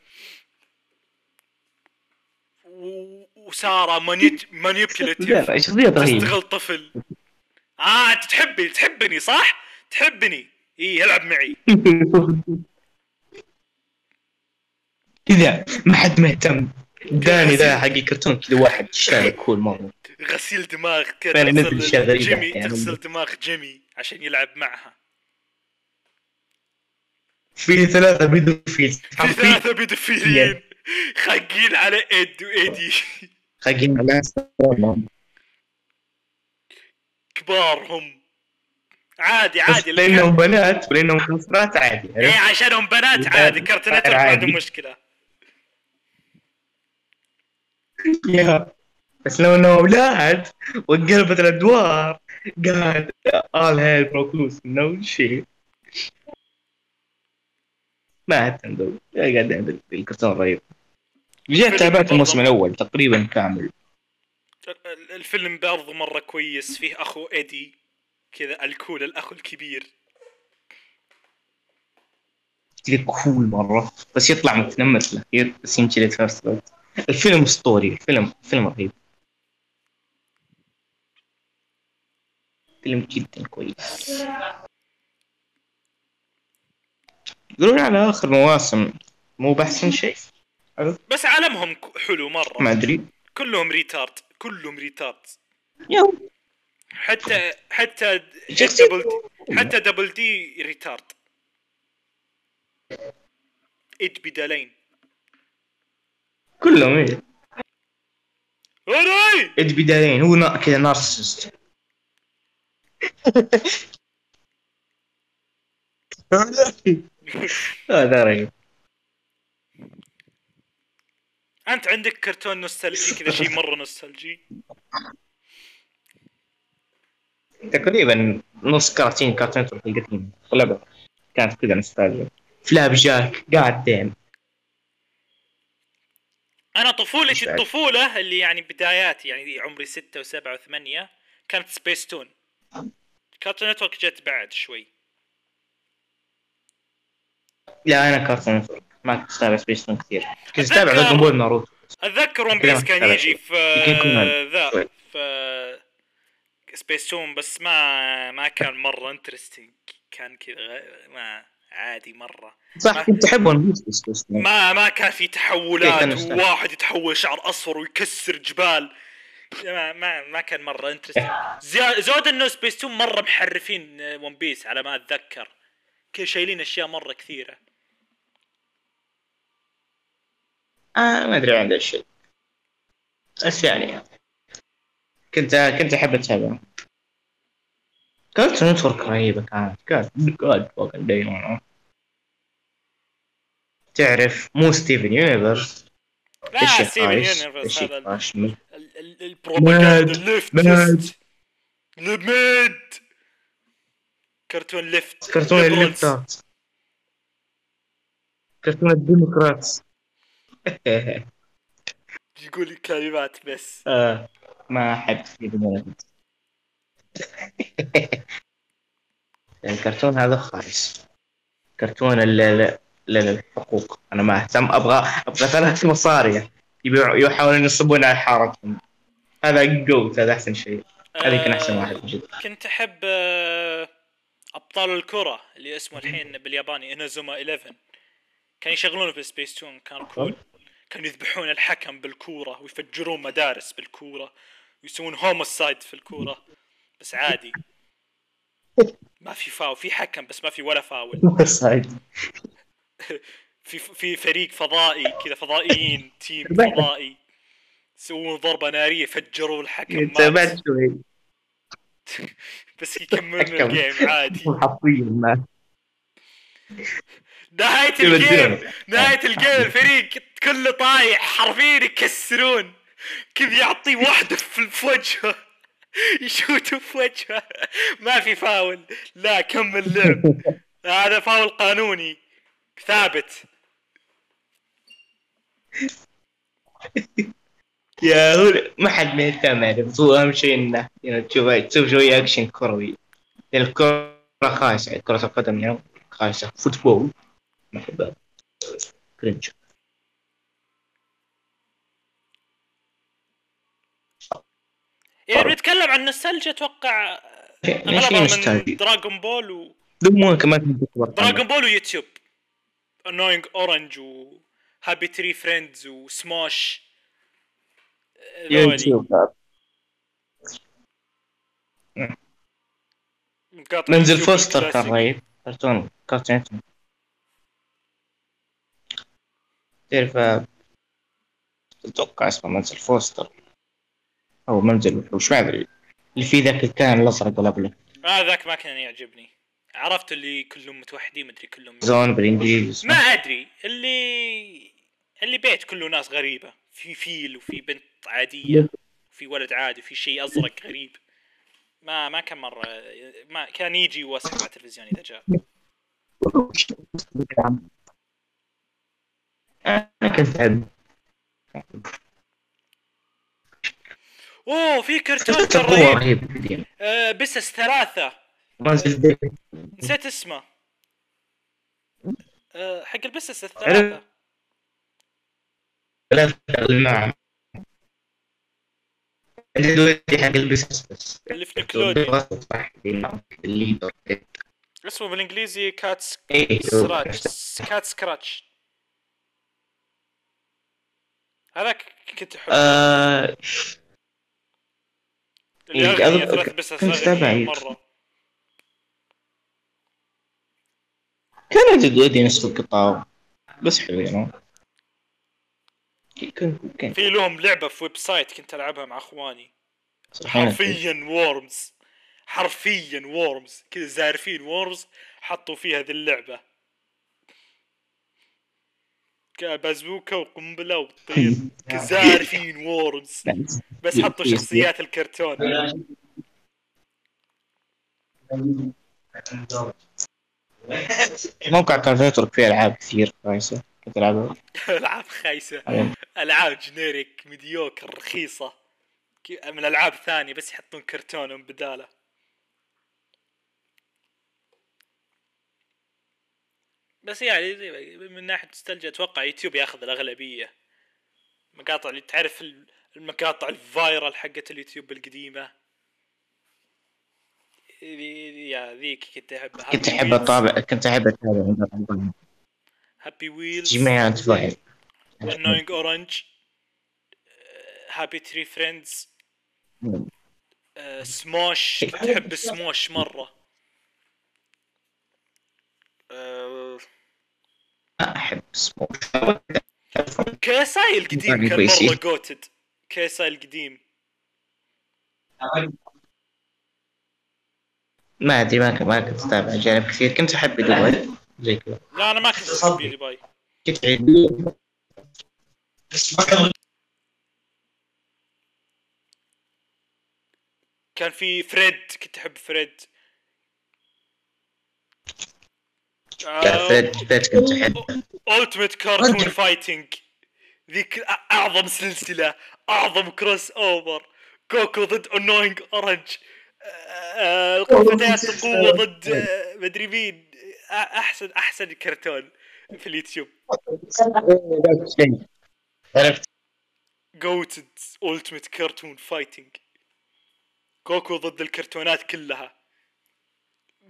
S2: و- وسارة mani- manipulative
S1: لا شخصية رهيبة.
S2: تستغل طفل. آه أنت تحبني تحبني صح؟ تحبني. اي العب معي.
S1: كذا ما حد مهتم. داني ذا حق كرتون كذا واحد. شايل cool مرة.
S2: غسيل دماغ كذا
S1: غريبة
S2: جيمي
S1: يعني.
S2: تغسل دماغ جيمي عشان يلعب معها.
S1: في ثلاثة pedophile
S2: في ثلاثة pedophile ين خاقين على إد وإيدي.
S1: خاقين على
S2: كبار هم عادي عادي.
S1: لأنهم بنات ولأنهم كفرات عادي
S2: إيه
S1: عرفت؟
S2: عشانهم بنات عادي. Cartoon Network ما
S1: عادي.
S2: عندهم مشكلة.
S1: yeah. بس لو انهم أولاد وانقلبت الادوار قاعد all hell broke loose no shit. ما اهتم قاعد عند الكرتون رهيب. جيت تابعت الموسم الأول تقريبا كامل.
S2: ال- الفيلم برضو مرة كويس. فيه أخو إيدي كذا ال cool الأخ الكبير.
S1: كذا cool مرة. بس يطلع متنمر في الأخير. بس يمشي لل first blood الفيلم اسطوري الفيلم فيلم رهيب. فيلم جدا كويس. يقولون على آخر مواسم مو بأحسن شيء؟
S2: بس عالمهم حلو مرة.
S1: ما أدري.
S2: كلهم retard كلهم retard
S1: yo
S2: حتى حتى Double حتى Double D retard إد بدالين
S1: كلهم إيه.
S2: اراي
S1: إد بدايين هو نا- كذا narcissist. هذا رهيب.
S2: أنت عندك كرتون nostalgic كذا شيء مرة nostalgic؟
S1: تقريبا نص كراتين كرتون القديم اغلبها كانت كذا نوستالجيا. Flapjack God damn
S2: أنا طفولتي. الطفولة اللي يعني بداياتي يعني عمري ستة وسبعة وثمانية كانت سبيس تون Cartoon Network جت بعد شوي
S1: لا أنا Cartoon Network ما كنت اتابع سبيس تون كثير كنت
S2: أتابع
S1: Dragon Ball ناروتو أتذكر
S2: One
S1: Piece
S2: كان يجي. في ذا. في سبيس تون بس ما ما كان مرة interesting كان كذا ما عادي مرة.
S1: صح كنت احب One Piece بس تون
S2: ما ما كان في تحولات؟ وواحد يتحول شعر أصفر ويكسر جبال. ما ما ما كان مرة interesting زود إنه سبيس تون مرة محرفين One Piece على ما أتذكر. كذا شايلين أشياء مرة كثيرة.
S1: آه ما أدري عن ذا الشيء. بس يعني كنت كنت أحب اتابع كارتون نتورك رهيبة كانت؟ كانت جاد فوكن دايما تعرف مو ستيفن يونيفرس
S2: لا
S1: إيش
S2: ستيفن يونيفرس هذا البروباغندا. ليفت الميد كرتون ليفت
S1: كرتون. الليفتات كرتون الديمقراط
S2: يقول كلمات بس.
S1: آه ما أحب Steven Universe الكرتون هذا خايس. كرتون الحقوق. أنا ما أهتم. أبغى أبغى ثلاث مصاري. يحاولون ينصبون على حارتهم. هذا GOAT هذا أحسن شيء. هذا كان
S2: أحسن
S1: واحد جدا
S2: كنت أحب آه، أبطال الكرة اللي اسمه الحين بالياباني انازوما 11 كانوا يشغلونه في سبيس تون كان cool كانوا يذبحون الحكم بالكورة ويفجرون مدارس بالكورة ويسوون homicide في الكورة. بس عادي. ما في فاول في حكم بس ما في ولا فاول.
S1: side
S2: في في فريق فضائي كذا فضائيين
S1: team.
S2: فضائي. يسوون ضربة نارية فجروا الحكم.
S1: تابعت شوي.
S2: بس يكملون.
S1: ال
S2: game عادي.
S1: حرفيا ما.
S2: نهاية.
S1: ال
S2: game نهاية ال game الفريق كله طايح حرفيا يكسرون. كذا يعطيه واحدة في في وجهه يشوته في وجهه ما في فاول. لا كمل لعب. هذا فاول قانوني. ثابت.
S1: yeah هو ما حد ما يهتم يعني بس هو أهم شيء إنه يعني تشوف تشوف شوية اكشن كروي. الكرة خايسة. كرة القدم يعني خايسة. football ما أحبها. cringe
S2: إذا بنتكلم عن النوستالجيا
S1: أتوقع
S2: اغلبها من Dragon Ball و Dragon Ball ويوتيوب Annoying Orange و Happy Tree Friends و Smosh
S1: يوتيوب. منزل فوستر كان. رهيب كرتون كرتون. تعرف أتوقع اسمه منزل فوستر. أو منزل وحوش ما أدري. اللي فيه ذاك الكائن الازرق الابيض
S2: آه ذاك ما كان يعجبني. عرفت اللي كلهم متوحدين مدري كلهم
S1: زون بالانجليزي
S2: ما. أدري اللي اللي بيت كله ناس غريبة. في فيل وفي بنت عادية وفي ولد عادي وفي شيء أزرق غريب. ما ما كان مرة ما كان يجي واسمع على التلفزيون إذا جاء.
S1: أنا كنت
S2: أوه في كرتون كان رهيب. آه بسس ثلاثة. نسيت اسمه. آه، حق البسس الثلاثة.
S1: ثلاثة نعم عندي حق البسس بس.
S2: اللي في Nickelodeon.
S1: صح
S2: ال leader
S1: اسمه
S2: بالإنجليزي Catscratch Catscratch. هذاك كنت احبه
S1: إيه، كنت أتابع
S2: مرة.
S1: كان ودي نسخ القطاع. بس حلو يعني.
S2: في لهم لعبة في website كنت ألعبها مع أخواني.
S1: صراحة
S2: حرفيا Worms حرفيا Worms كذا زارفين Worms حطوا فيها هذه اللعبة. كا- بازوكا وقنبلة وتطير زارفين Worms بس حطوا شخصيات الكرتون.
S1: موقع كان يترك فيه ألعاب كثير كويسه كنت العبها ألعاب
S2: خايسة. ألعاب. generic mediocre رخيصة. من ألعاب ثانية بس يحطون كرتونهم بدالة. بس يعني من ناحية نوستالجيا أتوقع يوتيوب ياخذ الأغلبية. مقاطع اللي تعرف ال- المقاطع ال viral حقت اليوتيوب القديمة. ذي يا ذيك كنت احبها
S1: كنت أحب اطابع كنت أحب اتابع
S2: هابي ويلز
S1: جميع فايل
S2: annoying orange. هابي تري فريندز سموش كنت أحب سموش مرة. آه،
S1: أحب سموش
S2: كيساي القديم
S1: يعني
S2: كان. مرة جوتد KSI القديم
S1: ما أدري ما كنت ما كنت أتابع اجانب كثير. كنت أحب دبي. زي كذا.
S2: لا أنا ما كنت أحب باي
S1: كنت أحب-
S2: كان في Fred كنت
S1: أحب Fred. كنت
S2: Ultimate Cartoon Fighting ذيك أعظم سلسلة أعظم crossover جوكو ضد Annoying Orange فتيات القوة ضد آه، مدري مين. أحسن أحسن كرتون في اليوتيوب.
S1: عرفت.
S2: goated Ultimate Cartoon Fighting جوكو ضد الكرتونات كلها.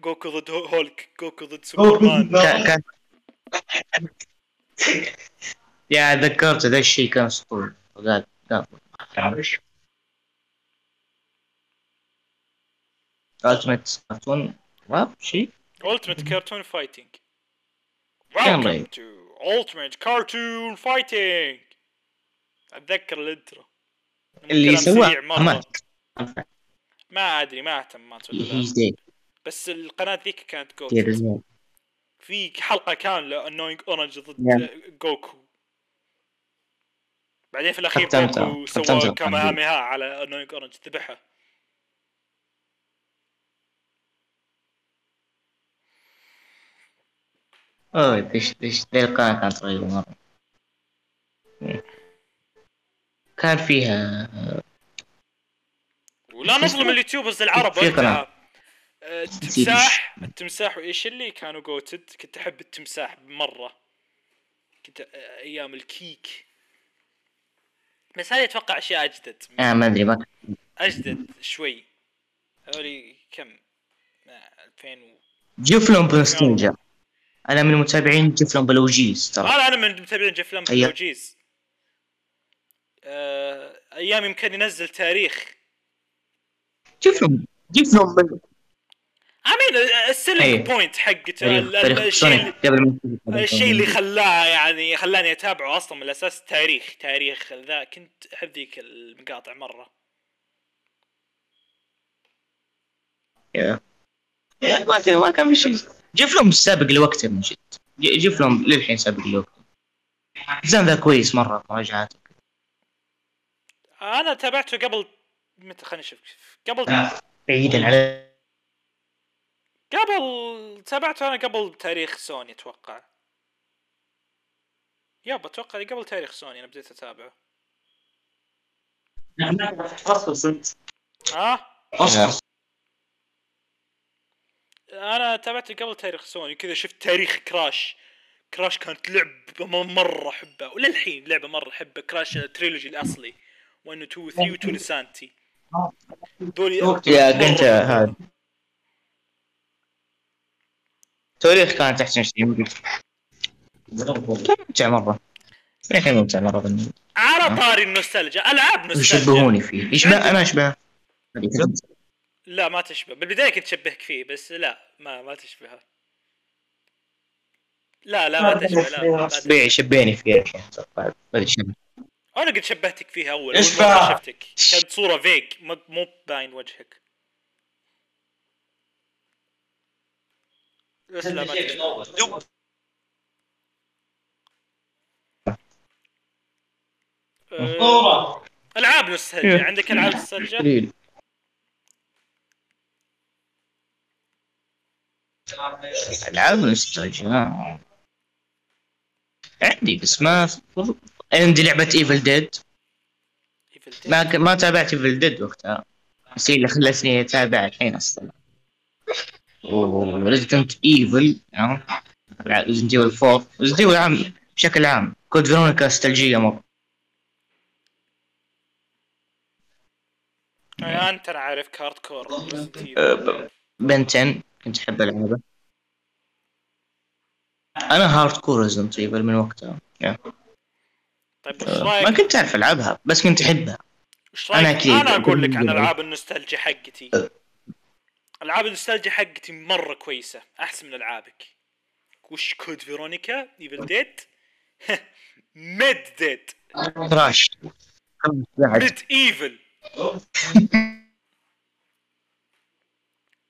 S2: جوكو ضد هو- هولك جوكو ضد سوبرمان
S1: كان يا ذكرت ذا الشيء كان اسطوري وقال قال Ultimate Cartoon راب شيء
S2: Ultimate Cartoon Fighting.
S1: كان
S2: Welcome
S1: رهيب.
S2: to Ultimate Cartoon Fighting. اتذكر ال
S1: intro
S2: اللي
S1: سواه
S2: ما ادري ما
S1: he's dead
S2: بس القناة ذيك كانت جوكو في حلقة كاملة Annoying Orange ضد
S1: Yeah.
S2: جوكو بعدين في
S1: الأخير.
S2: جوكو سوى على Annoying Orange ذبحها
S1: أوه دش دش ذي القناة كانت رهيبة مرة كان فيها
S2: ولا نظلم؟
S1: ال
S2: YouTubers العرب
S1: في قناة.
S2: آه، التمساح التمساح وإيش اللي كانوا جوتد كنت أحب التمساح مره كنت آه، أيام الكيك. بس هذه أتوقع أشياء أجدد.
S1: آه ما أدري ما
S2: أجدد شوي. هذولي كم؟ آه، 2000 و...
S1: جفلون بنستنجر أنا من متابعين جفلون بلوجيز ترى.
S2: أنا أنا من متابعين
S1: أيوه.
S2: بلوجيز. آه، أيام يمكن ينزل تاريخ.
S1: جفلون جفلون بل...
S2: امين ال
S1: selling.
S2: point حقته. الشيء الشيء اللي خلاه يعني خلاني أتابعه أصلا من الأساس تاريخ تاريخ ذا. كنت احب ذيك المقاطع
S1: مرة. ما كان ما كان في شيء. جفلون سابق لوقته من جد. ج- جفلون للحين سابق لوقته. الزمن ذا كويس مرة مراجعات
S2: أنا تابعته قبل متى خلينا نشوف قبل
S1: بعيدا على
S2: قبل تابعته أنا قبل تاريخ سوني أتوقع. yup أتوقع قبل تاريخ سوني أنا بديت أتابعه. ها؟ أنا تابعته قبل تاريخ سوني كذا شفت تاريخ كراش. كراش كانت لعبة م- مرة أحبها وللحين لعبة مرة أحبها. كراش trilogy الأصلي 1 و 2 و 3 و 2 لسانتي دول
S1: يا
S2: مرة
S1: كنت. هذا. تاريخ كانت احسن شيء. ممتع مرة. الحين ممتع مرة بالنسبة.
S2: على طاري النوستالجيا
S1: ألعاب.
S2: نوستالجيا.
S1: يشبهوني فيه. يشبه أنا أشبه.
S2: لا ما تشبه. بالبداية كنت اشبهك فيه بس لا ما ما تشبهه. لا لا ما تشبه لا ما.
S1: طبيعي شبيني فيه الحين ما أدري شنو.
S2: أنا قد شبهتك فيها أول
S1: بقى؟
S2: شفتك. كانت صورة فيك مو مو باين وجهك. أه، العاب نوستالجيا عندك ألعاب نوستالجيا
S1: ألعاب نوستالجيا عندي بس ما عندي لعبة Evil Dead
S2: Evil Dead.
S1: ما ك... ما تابعت Evil Dead وقتها. بس هي اللي خلتني أتابع الحين أصلا. و Resident Evil Resident Evil 4 Resident Evil عام بشكل عام. Code Veronica مرة.
S2: يعني أنت أنا عارف hardcore
S1: أه، Ben 10 كنت أحب ألعبه. أنا hardcore Resident Evil من وقتها.
S2: طيب
S1: أه، ما كنت أعرف ألعبها بس كنت أحبها.
S2: رأيك؟
S1: أكيد.
S2: أنا أقول لك عن. ألعاب النوستالجيا حقتي. ألعاب النوستالجيا حقتي مرة كويسة أحسن من ألعابك. وش Code Veronica؟ Evil Dead ميد ديد
S1: trash
S2: ميد ايفل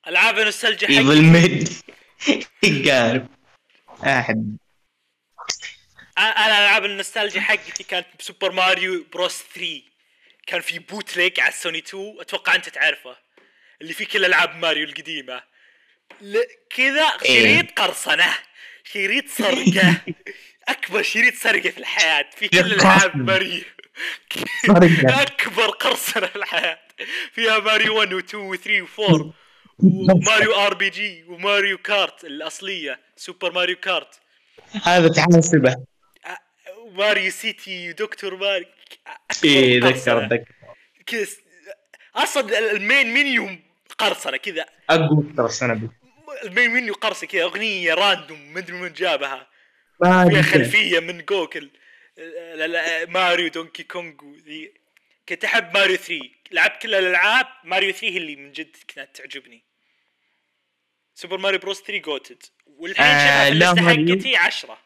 S2: ألعاب النوستالجيا
S1: ايفل
S2: حقتي
S1: ميد قارب احب
S2: أنا ألعاب النوستالجيا حقتي كانت سوبر ماريو بروس 3 كان في بوتليك على السوني 2 أتوقع أنت تعرفه. اللي فيه كل العاب ماريو القديمة. كذا شريط قرصنة شريط سرقة. أكبر شريط سرقة في الحياة في كل العاب. ماريو. أكبر قرصنة في الحياة. فيها ماريو 1 و 2 و 3 و 4 وماريو آر بي جي وماريو كارت الأصلية سوبر ماريو كارت.
S1: هذا تحاسبه
S2: ماريو سيتي ودكتور ماريو.
S1: اي
S2: أكبر
S1: ذكر. ذكر.
S2: أصلا المين منيو قرصنة كذا.
S1: اقوى دي
S2: المين منيو قرصه كذا أغنية راندوم مدري من جابها.
S1: ما
S2: فيها. خلفية من جوكل لا- لا- ماريو دونكي كونغ وذي كنت أحب ماريو 3 لعبت كل الألعاب ماريو 3 هي اللي من جد كانت تعجبني. سوبر ماريو بروس 3 جوتد. والحين
S1: آه، لا ماريو.
S2: حقتي 10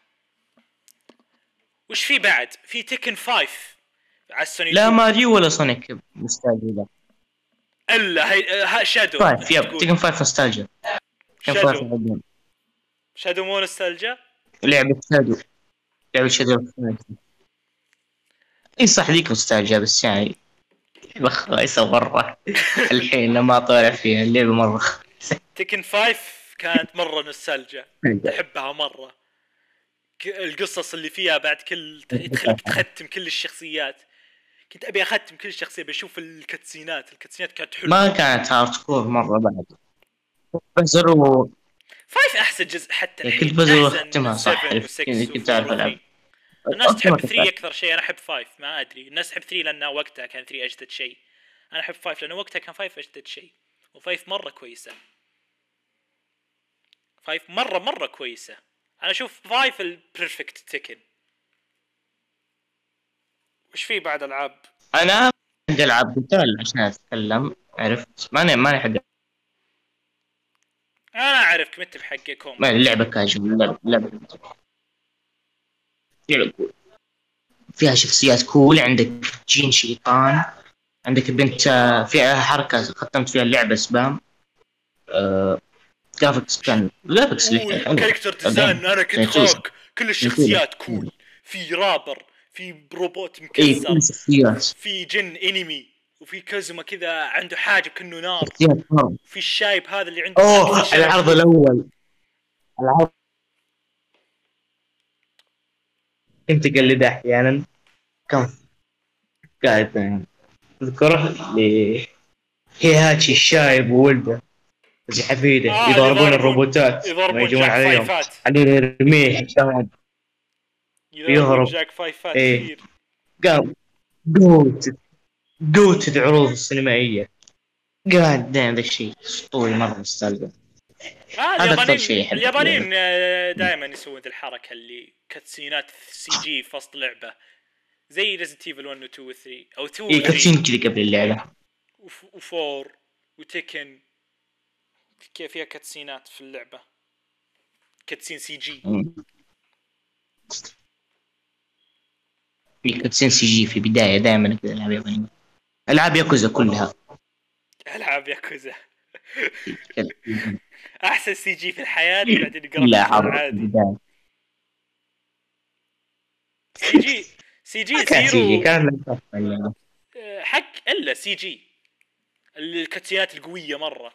S2: وش في بعد؟ في تكن 5 على السوني
S1: لا
S2: 2.
S1: ماريو ولا سونيك مستعجل
S2: إلا هي شادو
S1: five yep
S2: تقول.
S1: تيكن five نوستالجيا. تيكن
S2: شادو.
S1: five.
S2: شادو مو نوستالجيا؟
S1: لعبة شادو لعبة شادو إي صح ذيك نوستالجيا بس يعني لعبة خايسة مرة. الحين لما طالع فيها اللعبة مرة
S2: تكن 5 كانت مرة نوستالجيا. أحبها مرة. ك- القصص اللي فيها بعد كل تخليك تختم كل الشخصيات. كنت أبي أختم كل شخصية بشوف الكاتسينات. الكاتسينات كانت حلوة.
S1: ما كانت hardcore مرة بعد. بزر و
S2: 5 أحسن جزء حتى الحين.
S1: كنت بزر
S2: وأختمها
S1: صح.
S2: 7
S1: عرفت
S2: و6
S1: يعني كنت أعرف
S2: و4
S1: العب
S2: الناس تحب
S1: أصلاً
S2: 3 أكثر شيء. أنا أحب 5 ما أدري. الناس تحب 3 لأنه وقتها كان 3 أجدد شيء. أنا أحب 5 لأنه وقتها كان 5 أجدد شيء. و5 مرة كويسة. 5 مرة مرة كويسة. أنا أشوف 5 ال perfect تكن وش في بعد ألعاب؟
S1: أنا عندي ألعاب قتال عشان أتكلم عرفت؟ ماني ماني حق
S2: أنا اعرفك متى بحقكم
S1: ما اللعبة كاجوال كول. فيها شخصيات كول عندك جين شيطان عندك بنت آه، فيها حركة ختمت فيها اللعبة سبام. آه، جرافيكس كان جرافيكس.
S2: كاركتر ديزاين أنا كنت كل الشخصيات كول في رابر. في روبوت
S1: اي
S2: مكسر في جن انمي وفي كازوما كذا عنده حاجة كأنه نار. في الشايب هذا اللي عنده أوه
S1: العرض الأول. العرض. كنت اقلده أحيانا. كم؟ قاعد تذكره ل هيهاتشي الشايب وولده. زي حفيده
S2: آه،
S1: يضربون الروبوتات.
S2: يضربون
S1: عليهم. عليه يرميه يهرب.
S2: جاك فايف فات
S1: إيه.
S2: كثير.
S1: قام جوتد جوتد عروض السينمائية. قاعد ذا الشيء. أسطوري مرة مستلزم.
S2: آه
S1: هذا
S2: اليابانيين
S1: شيء.
S2: اليابانيين دائما يسوون ذي الحركة اللي كاتسينات سي جي في وسط لعبة. زي ريزنت ايفل 1 و 2 و 3 أو 2
S1: اي
S2: و 3
S1: كاتسين كذا قبل اللعبة.
S2: و4 وتكن كيف فيها cutscene ات في اللعبة؟ cutscene
S1: CG. في cutscene CG في البداية دائما كذا ألعاب يابانية ألعاب ياكوزا كلها.
S2: ألعاب ياكوزا. أحسن CG في الحياة بعدين
S1: لا
S2: يقرا
S1: عرض
S2: عادي.
S1: CG
S2: سي جي
S1: كان سي جي
S2: زيرو.
S1: كان لا
S2: آه، حق إلا سي جي. الكاتسينات القوية مرة.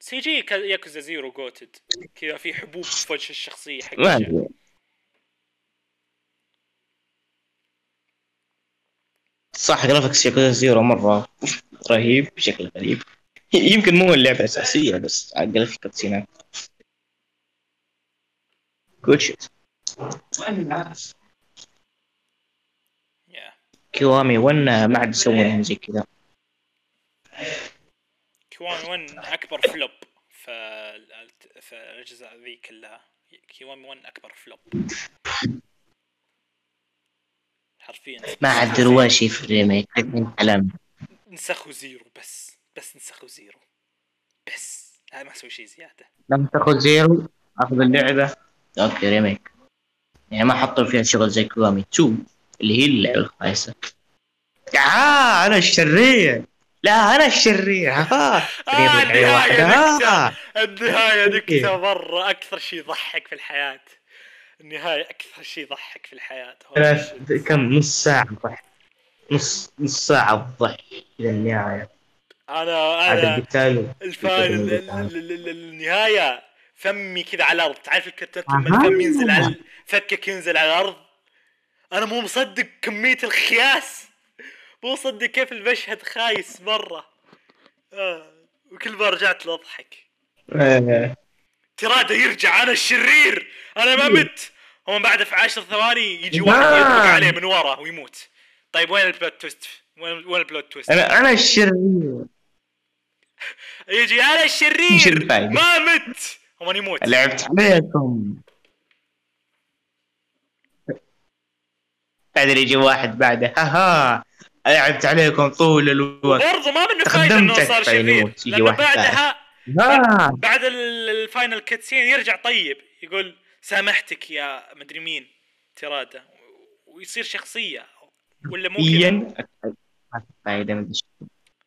S2: سي جي ياكوزا زيرو جوتد كذا في حبوب في وجه الشخصية حق
S1: ما
S2: الشخص.
S1: ادري صح جرافيكس ياكوزا زيرو مرة. رهيب بشكل غريب. يمكن مو اللعبة الأساسية بس عقل في كاتسينات good
S2: shit.
S1: كيوامي 1 ما عاد يسوون زي كذا.
S2: كيوامي 1 أكبر flop في في الأجزاء ذي كلها. كيوامي 1 أكبر flop حرفيا.
S1: ما عاد دروا شيء في ال remake كلام
S2: نسخوا Zero بس بس نسخوا Zero بس. هذا ما أسوي شيء زيادة.
S1: لما تاخذ Zero أخذ اللعبة. okay remake. يعني ما حطوا فيها شغل زي كيوامي 2 اللي هي اللعبة الخايسة. آه أنا الشرير. لا أنا الشرير. ها
S2: آه النهاية
S1: آه.
S2: نكتة النهاية
S1: إيه.
S2: مرة. أكثر شيء يضحك في الحياة. النهاية أكثر شيء يضحك في الحياة
S1: ثلاث كم؟ نص ساعة ضحك. نص نص ساعة ضحك إلى النهاية.
S2: أنا
S1: عاد
S2: أنا
S1: القتال
S2: الفاينل ال-
S1: القتال.
S2: ال- ال- النهاية فمي كذا على الأرض. تعرف الكرتون. لما الفم ينزل على فكك ينزل على الأرض؟ أنا مو مصدق كمية الخياس. مو مصدق كيف المشهد خايس مرة. آه. وكل ما رجعت له أضحك
S1: آه.
S2: تراده يرجع أنا الشرير أنا ما مت. هم بعد في عشر ثواني يجي واحد
S1: نعم.
S2: يطلق عليه من ورا ويموت. طيب وين ال plot twist؟ وين وين ال plot twist؟
S1: أنا أنا الشرير.
S2: يجي
S1: أنا
S2: الشرير؟ ما مت. هم يموت.
S1: لعبت عليكم. بعدين يجي واحد بعده. ها ها لعبت عليكم طول الوقت.
S2: برضو ما منه فايدة
S1: إنه
S2: صار شرير.
S1: لأنه
S2: بعدها بعد ال- ال final cutscene يرجع طيب يقول سامحتك يا مدري مين تراده ويصير شخصية. ولا مو كذا.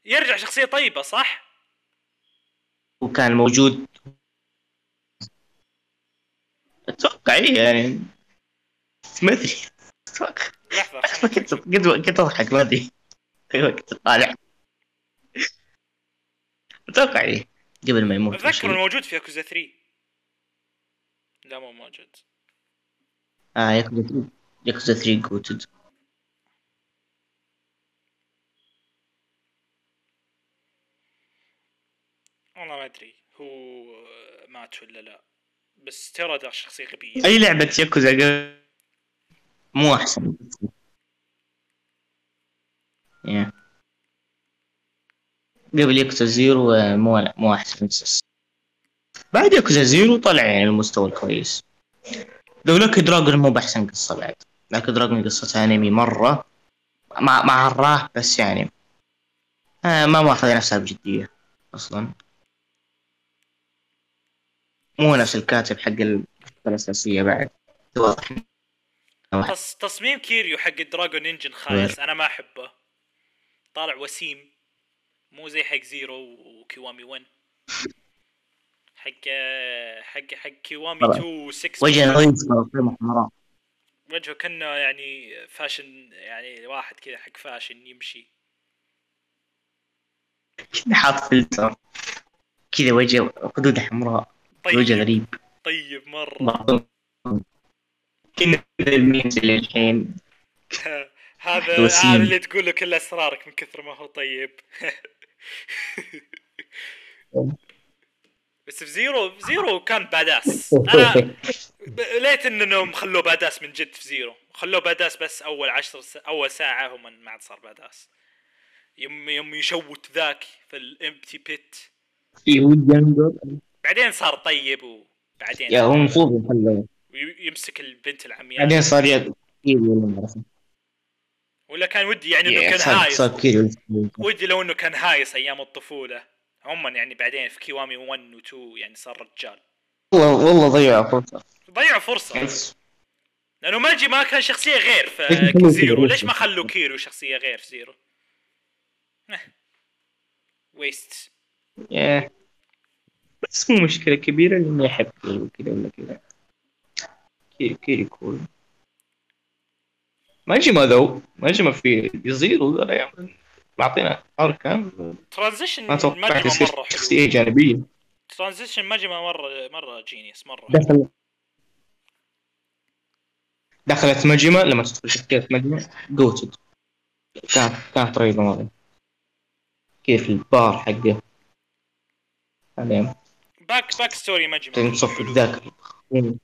S2: يرجع شخصية طيبة صح؟
S1: وكان موجود. أتوقع إيه يعني. ما أدري.
S2: لحظة.
S1: كنت كنت أضحك ما أدري. كنت طالع. أتوقع إيه. قبل ما يموت
S2: أتذكر موجود في ياكوزا 3 لا مو موجود.
S1: آه ياكوزا 3 ياكوزا 3 goated
S2: والله ما أدري هو مات ولا لا بس ترى ده شخصية غبية.
S1: أي لعبة ياكوزا قبل؟ مو أحسن. yeah. قبل ياكوزا Zero آه، مو مو احسن بعد ياكوزا Zero طلع يعني المستوى الكويس. لو Like a Dragon مو بأحسن قصة بعد. Like a Dragon قصة أنمي مرة. مع مع الراه بس يعني آه ما ماخذ نفسها بجدية أصلا. مو نفس الكاتب حق القصة الأساسية بعد. واضح.
S2: تصميم كيريو حق ال Dragon Engine خايس أنا ما أحبه. طالع وسيم. مو زي حق Zero وكيوامي 1 حق حق حق كيوامي
S1: طبعا.
S2: 2 6
S1: وجه نظيف
S2: وجهه كأنه يعني fashion يعني واحد كذا حق fashion يمشي.
S1: كذا حاط فلتر. كذا وجه خدود حمراء. وجه
S2: طيب
S1: غريب.
S2: طيب
S1: مرة. كذا ال memes اللي الحين.
S2: هذا. هذا اللي تقول له كل أسرارك من كثر ما هو طيب. بس في Zero في Zero كان badass أنا ليت إنهم خلوه badass من جد في Zero. خلوه badass بس أول عشر س... أول ساعة هم ما عاد صار badass يوم يوم يشوت ذاك في ال
S1: empty بيت
S2: بعدين صار طيب وبعدين
S1: يا هو المفروض
S2: يمسك البنت العمياء
S1: بعدين صار يد ولا
S2: كان ودي يعني إنه
S1: يا
S2: كان
S1: صار
S2: هايص؟
S1: صار
S2: ودي لو إنه كان هايص أيام الطفولة. عموما يعني بعدين في كيوامي 1 و 2 يعني صار رجال.
S1: والله والله ضيعوا فرصة.
S2: ضيعوا فرصة. لأنه ماجي ما كان شخصية غير في زيرو.
S1: كيرو؟
S2: ليش ما خلوا كيرو شخصية غير في زيرو؟ ويست
S1: يا بس مو مشكلة كبيرة لأني أحب كيري كذا ولا كذا. كيري كيري كول ماجما ذو ماجما في يزيرو ذا يعمل معطينا أركان
S2: ترانزيشن
S1: ما توقعت
S2: ماجما
S1: يصير
S2: مرة حلو.
S1: شخصية جانبية.
S2: ترانزيشن ماجما مرة مرة جينيوس مرة
S1: دخل دخلت مجمع لما تدخل شخصية مجمع جوتد كانت كانت رهيبة مرة كيف البار حقه.
S2: باك باك ستوري ماجما
S1: تصفق
S2: حلو.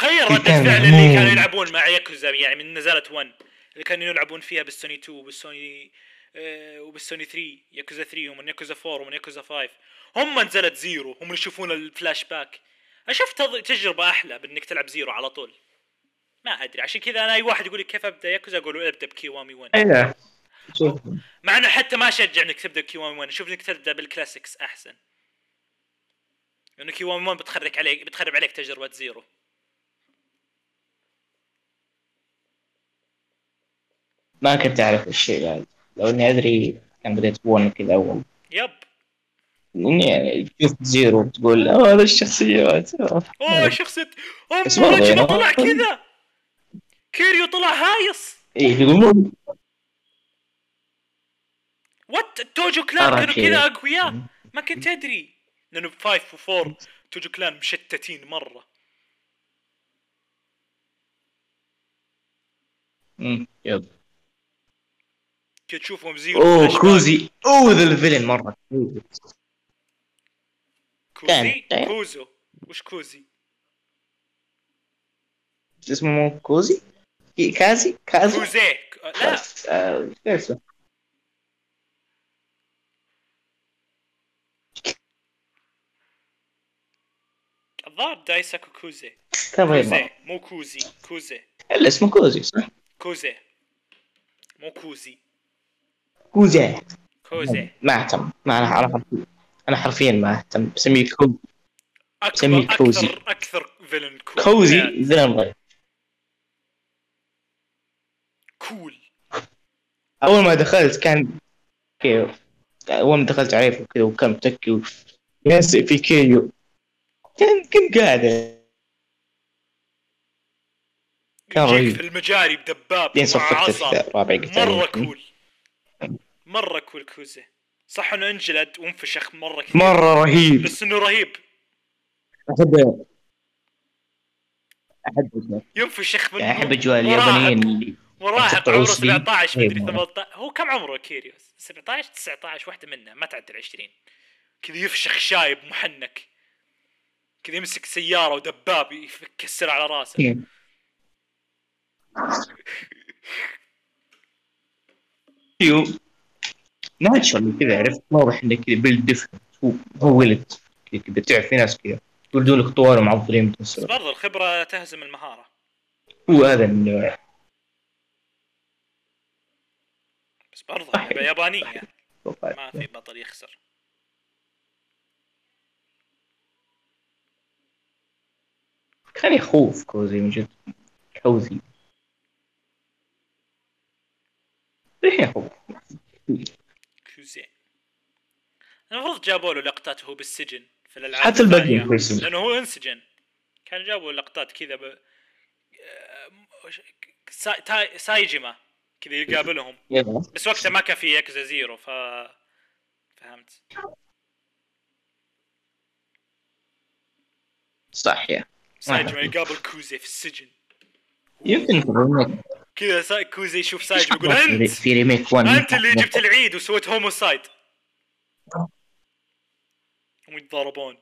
S2: تخيل ردة فعل اللي كانوا يلعبون مع ياكوزا يعني من نزلت 1 اللي كانوا يلعبون فيها بالسوني 2 وبالسوني آه وبالسوني 3 ياكوزا 3 ومن ياكوزا 4 ومن ياكوزا 5 هم نزلت Zero هم اللي يشوفون الفلاش باك أشوف تجربة أحلى بإنك تلعب Zero على طول. ما أدري عشان كذا أنا أي واحد يقول لي كيف أبدأ ياكوزا أقول له ابدا بكيوامي 1
S1: اي لا شوف.
S2: مع إنه حتى ما أشجع إنك تبدأ بكيوامي 1 أشوف إنك تبدأ بال classics أحسن. لأنه كيوامي 1 بتخرب عليك بتخرب عليك تجربة Zero
S1: ما كنت أعرف الشيء يعني. لو اني أدري كان بديت ب one كذا أول.
S2: yep.
S1: إني يعني تشوف Zero تقول آه هذا الشخصيات آه.
S2: أوه شخصية.
S1: برضه
S2: ماجيما
S1: يعني-
S2: طلع كذا. كيريو طلع هايص.
S1: إيه يقولون.
S2: what توجو
S1: clan
S2: كانوا. كذا أقوياء. ما كنت أدري. لأنه ب Five و Four توجو clan مشتتين مرة.
S1: أمم، yep
S2: كنت تشوفهم زيرو
S1: أوه
S2: فلاش باك.
S1: كروزي أوه ذا الفيلن مرة.
S2: كوزي؟
S1: كان-
S2: كوزو. وش كوزي؟
S1: اسمه مو كوزي؟ كي- كازي؟ كازي؟
S2: كوزي. لا.
S1: آه، اسمه؟
S2: الظاهر دايساكو كوزي. كوزي. مو كوزي. كوزي.
S1: إلا اسمه كوزي صح؟
S2: كوزي. مو كوزي.
S1: كوزي.
S2: كوزي.
S1: ما اهتم. ما أنا حرفيا. أنا حرفيا ما أهتم. بسميه كوزي.
S2: اكبر
S1: سميه كوزي.
S2: أكثر أكثر villain
S1: كوزي
S2: يعني.
S1: villain رهيب
S2: cool
S1: أول ما دخلت كان كيف أول ما دخلت عليه كذا وكان متكي ينسق في كيريو كان كنت قاعد. كان رهيب.
S2: في المجاري بدباب مع عصا.
S1: يمكن.
S2: cool مرة cool كوزي صح إنه انجلد وانفشخ مرة كثير.
S1: مرة رهيب.
S2: بس إنه رهيب.
S1: احب احب
S2: ينفشخ من
S1: احب اجواء اليابانيين
S2: مراهق عمره
S1: سليم.
S2: 17
S1: إيه،
S2: مدري
S1: مرة.
S2: 18 هو كم عمره كيريوس؟ 17 19 واحدة منها ما تعدي ال 20 كذا يفشخ شايب محنك. كذا يمسك سيارة ودباب يكسر على راسه.
S1: إيه. ناتشرالي كذا عرفت؟ واضح إنه كذا بيلد ديفرنت هو هو ولد كذا تعرف في ناس كذا يولدون لك طوال ومعضلين
S2: بس. برضه الخبرة تهزم المهارة.
S1: هو هذا النوع
S2: بس برضه لعبة يابانية. ما. في بطل يخسر.
S1: كان يخوف كوزي من جد. كوزي ليه يخوف؟
S2: كوزي المفروض جابوا له لقطات وهو بالسجن في الألعاب
S1: حتى الباقيين
S2: الثانية.
S1: كويسين
S2: لأنه هو انسجن. كان جابوا لقطات كذا ب آه، سا... تاي... سايجيما. كذا يقابلهم. بس وقتها ما كان في Yakuza Zero ف فهمت.
S1: صح yeah.
S2: سايجيما يقابل كوزي في السجن.
S1: يمكن
S2: كذا. كوزي يشوف سايجيما يقول أنت؟
S1: في remake 1
S2: أنت اللي جبت العيد وسويت homicide هم يتضاربون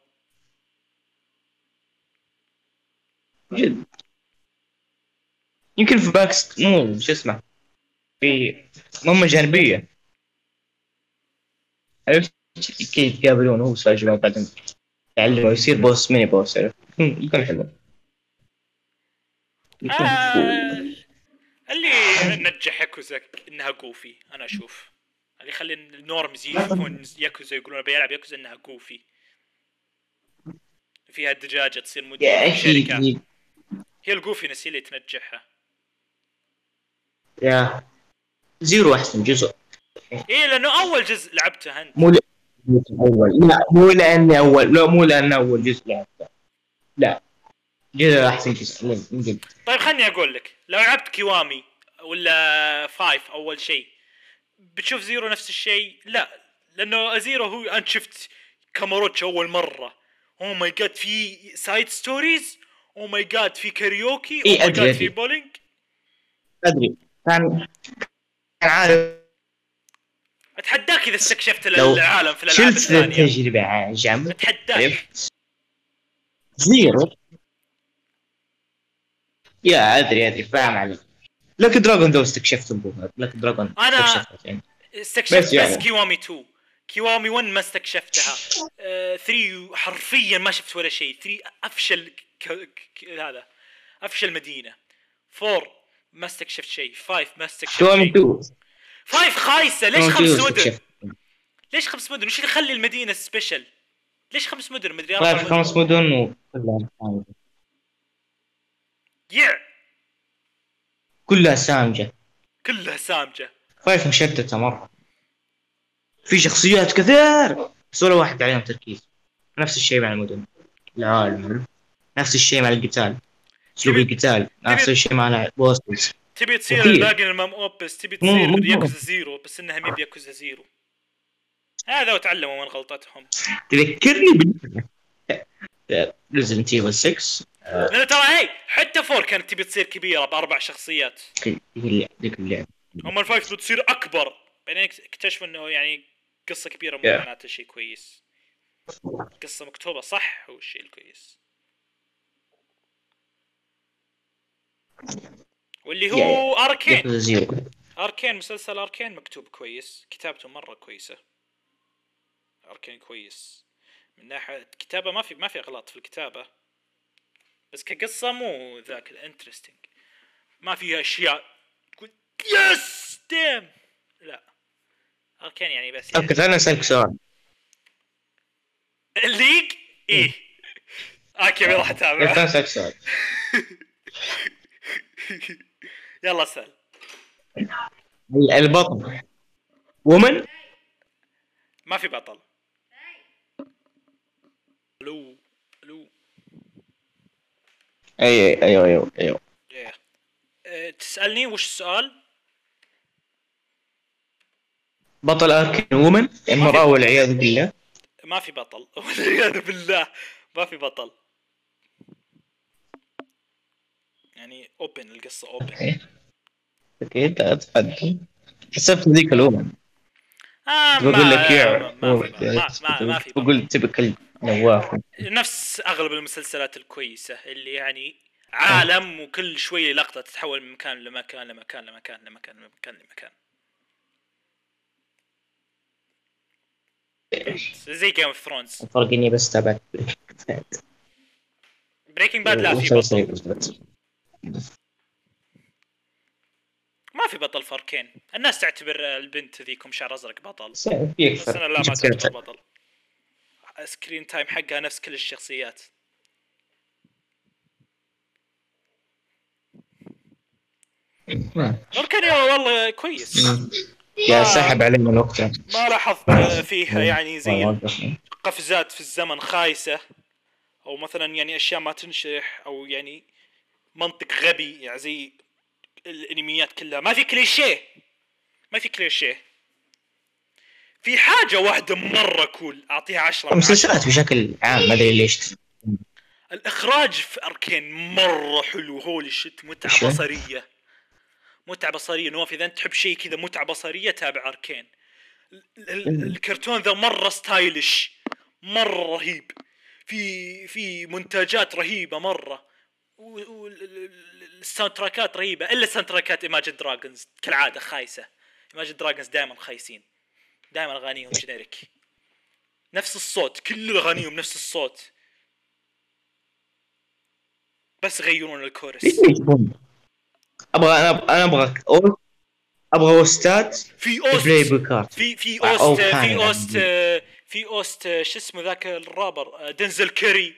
S1: جد. يمكن في باكس مو شو اسمه؟ في مهمة جانبية. عرفت كيف يتقابلون هو ساجي بعدين. يعلمه يصير boss mini boss عرفت؟ يكون حلو.
S2: آه. نجح ياكوزا إنها goofy أنا أشوف. اللي يخلي ال norms يشوفون ياكوزا يقولون بيلعب ياكوزا إنها goofy فيها دجاجه تصير
S1: يا
S2: مدير شركه هي ال goofiness هي اللي تنجحها.
S1: yeah. zero أحسن جزء.
S2: إيه لأنه أول جزء لعبته أنت.
S1: مو أول. لا مو لأني أول. لا مو لأن أول جزء لعبته. لا. جزء أحسن جزء.
S2: طيب خلني أقول لك. لو لعبت Kiwami ولا five أول شيء. بتشوف zero نفس الشيء؟ لا لأنه زيرو هو انت شفت كاماروتش أول مرة. أو ماي جاد في سايد ستوريز أو ماي جاد في كاريوكي أو ماي جاد. في بولينج
S1: أدري. كان كان عارف.
S2: أتحداك إذا استكشفت العالم في
S1: الألعاب
S2: الثانية.
S1: التجربة عن جنب
S2: اتحداك
S1: زيرو. يا أدري أدري. فاهم عليك. لك دراجون ذو استكشفت ابوها لك دراجون استكشفت يعني.
S2: استكشفت
S1: بس
S2: بس,
S1: يعني.
S2: كيوامي 2 كيوامي 1 ما استكشفتها. 3 حرفيا ما شفت ولا شيء. 3 أفشل ك... ك... هذا. أفشل مدينة. 4 ما استكشفت شيء. 5 ما استكشفت
S1: كيوامي
S2: شيء
S1: 2
S2: 5 خايسة. ليش خمس
S1: 2
S2: مدن ليش خمس مدن؟ وش اللي يخلي المدينة سبيشل ليش خمس مدن؟ مدري أربع
S1: خمس مدن وكلها.
S2: يع
S1: كلها سامجة.
S2: كلها سامجة.
S1: فايف مشتتة مرة. في شخصيات كثير بس ولا واحد عليهم تركيز. نفس الشيء مع المدن. العالم نفس الشيء مع القتال.
S2: أسلوب
S1: القتال. نفس الشيء مع البوسز
S2: تبي تصير. الباقي المام اوبس تبي تصير ياكوزا زيرو بس انها مي بياكوزا زيرو. هذا وتعلموا من غلطتهم.
S1: تذكرني بال ريزنت ايفل 6
S2: لأن ترى هي حتى four كانت تبي تصير كبيرة بأربع شخصيات.
S1: ذيك ذيك اللعبة.
S2: هم ال five بتصير أكبر. بعدين اكت- اكتشفوا إنه يعني قصة كبيرة مو. معناته شيء كويس. قصة مكتوبة صح هو الشيء الكويس. واللي هو
S1: Arcane
S2: Arcane مسلسل Arcane مكتوب كويس. كتابته مرة كويسة. Arcane كويس. من ناحية كتابة ما في ما في إغلاط في الكتابة. بس كقصة مو ذاك ال interesting. ما فيها أشياء تقول yes damn لا. Arcane يعني بس
S1: أوكي خليني أسألك سؤال.
S2: ال League؟ إيه. أوكي راح اتابع
S1: خليني أسألك سؤال؟
S2: يلا اسأل.
S1: البطل. ومن
S2: ما في بطل. ألو ألو
S1: اي أيوه أيوه أيوه.
S2: إيه. أه، تسألني وش السؤال؟
S1: بطل Arcane woman امرأة والعياذ بالله.
S2: ما في بطل. والعياذ بالله. ما في بطل. يعني اوبن القصة open
S1: أوكي. أكيد اتقدم حسبت ذيك ال woman
S2: آه
S1: بقول لك يا
S2: ما, ما, في ما, ما, ما في بطل.
S1: بقول تبك نواف.
S2: نفس أغلب المسلسلات الكويسة اللي يعني عالم وكل شوية لقطة تتحول من مكان لمكان لمكان لمكان لمكان لمكان لمكان. زي Game of Thrones
S1: الفرق اني بس تابعت
S2: Breaking Bad لا في بطل. ما في بطل freaking الناس تعتبر البنت ذيكم شعر أزرق بطل. بس أنا لا ما تعتبر بطل. screen time حقها نفس كل الشخصيات. freaking يا والله كويس.
S1: يا سحب علي من وقتها
S2: ما لاحظت فيها يعني زي قفزات في الزمن خايسة أو مثلا يعني أشياء ما تنشرح أو يعني منطق غبي يعني زي الأنميات كلها. ما في كليشيه. ما في كليشيه. في حاجة واحدة مرة كول أعطيها عشرة من عشرة
S1: مسلسلات بشكل عام ما أدري ليش.
S2: الإخراج في أركين مرة حلو هولي شت متعة
S1: شو؟
S2: بصرية. متعة بصرية نواف إذا أنت تحب شيء كذا متعة بصرية تابع
S1: مم.
S2: الكرتون ذا مرة stylish مرة رهيب. في في منتجات رهيبة مرة. وال soundtrack ات رهيبة إلا ال soundtrack ات Imagine Dragons كالعادة خايسة. Imagine Dragons دائما خايسين. دائما أغانيهم generic نفس الصوت كل أغانيهم نفس الصوت. بس يغيرون الكورس؟
S1: أبغى أنا أنا أبغى أبغى اوستات
S2: في
S1: بلاي
S2: أوست.
S1: بكارت
S2: في في
S1: أوست
S2: في. أوست في أوست شو اسمه ذاك الرابر؟ دنزل كيري.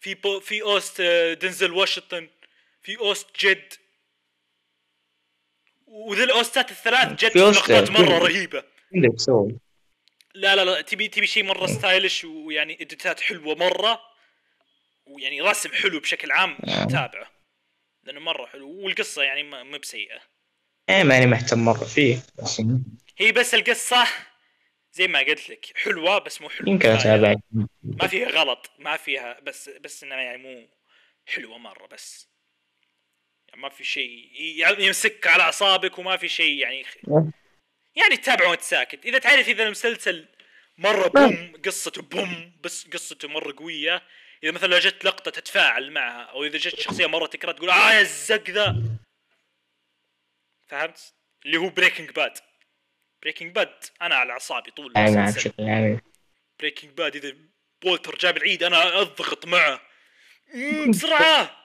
S2: في بو في أوست دنزل واشنطن. في أوست جد. وذي الأوستات الثلاث جد لقطات مرة
S1: رهيبة. سوي
S2: لا لا لا تبي تبي شيء مرة ستايلش ويعني إديتات حلوة مرة ويعني رسم حلو بشكل عام
S1: نعم.
S2: تابعه. لأنه مرة حلو والقصة يعني ما بسيئة.
S1: إيه ماني مهتم مرة فيه بس
S2: هي بس القصة زي ما قلت لك حلوة بس مو حلوة.
S1: يمكن. أتابع.
S2: ما فيها غلط ما فيها بس بس إنها يعني مو حلوة مرة بس. يعني ما في شيء ي- يمسك على أعصابك وما في شيء يعني يعني تتابعه وانت ساكت. إذا تعرف إذا المسلسل مرة بوم قصته بوم بس قصته مرة قوية إذا مثلا جت لقطة تتفاعل معها أو إذا جت شخصية مرة تكره تقول آه يا الزق ذا. فهمت؟ اللي هو Breaking Bad Breaking Bad أنا على أعصابي طول
S1: نعم
S2: المسلسل. Breaking Bad إذا Walter جاب العيد أنا أضغط معه. بسرعة!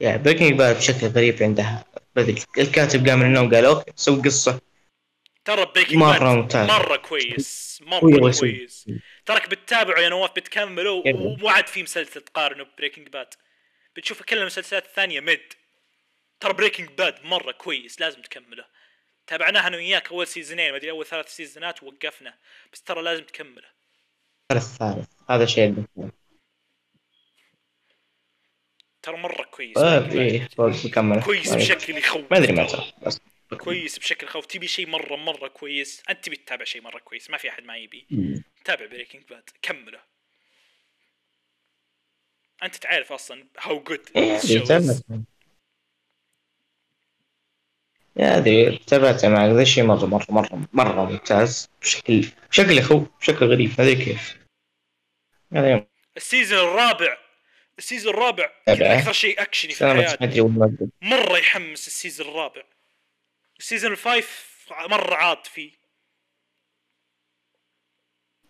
S1: يعني Breaking Bad بشكل غريب عندها. بدل الكاتب قام من النوم قال okay سوي قصة.
S2: ترى
S1: Breaking
S2: Bad
S1: ممتاز.
S2: مرة كويس.
S1: مرة.
S2: كويس. تراك بتتابعه يا نواف بتكمله. ومو عاد في مسلسل تقارنه ب Breaking Bad. بتشوف كل المسلسلات الثانية mid ترى Breaking Bad مرة كويس لازم تكمله. تابعناها أنا وياك أول season ين ما أدري أول ثلاث season ات ووقفنا بس ترى لازم تكمله.
S1: الثالث هذا شيء
S2: ترى مرة كويس Bad.
S1: إيه فوق بكمل
S2: كويس بشكل يخوف.
S1: ما أدري متى بس
S2: كويس بشكل خوف تبي شيء مرة مرة كويس؟ أنت تبي تتابع شيء مرة كويس. ما في أحد ما يبي. تابع Breaking Bad كمله. أنت تعرف أصلا how good
S1: إيه، تابعت. يا أدري تابعته معك ذا الشيء مرة مرة مرة مرة ممتاز. بشكل بشكل يخوف بشكل غريب. ما أدري كيف. هذا
S2: ال season الرابع. ال season
S1: الرابع.
S2: أكثر شيء أكشني في حياتي.
S1: مرة يحمس ال
S2: season الرابع. ال season ال five مرة عاطفي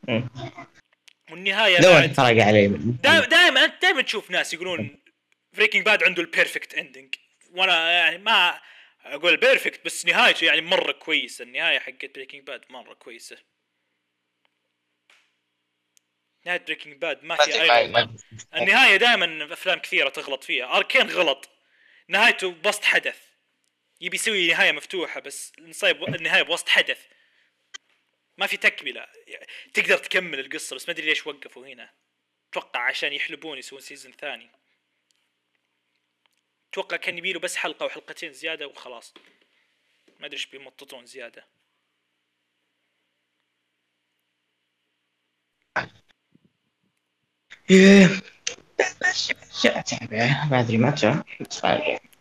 S1: مم. والنهاية
S2: بعد
S1: حرق علي
S2: دائما دائما أنت دائما تشوف ناس يقولون Breaking Bad عنده ال perfect ending وأنا يعني ما أقول perfect بس نهايته يعني مرة كويسة. النهاية حقت Breaking Bad مرة كويسة. نهاية Breaking Bad ما في
S1: أي
S2: النهاية دائما أفلام كثيرة تغلط فيها. اركين غلط. نهايته بوسط حدث. يبي يسوي نهاية مفتوحة بس نصيب النهاية بوسط حدث. ما في تكملة. تقدر تكمل القصة بس ما أدري ليش وقفوا هنا. أتوقع عشان يحلبون يسوون سيزون ثاني. أتوقع كان يبيله بس حلقة أو حلقتين زيادة وخلاص. ما أدري إيش بيمططون
S1: زيادة. بس بس اتابعه ما ادري متى.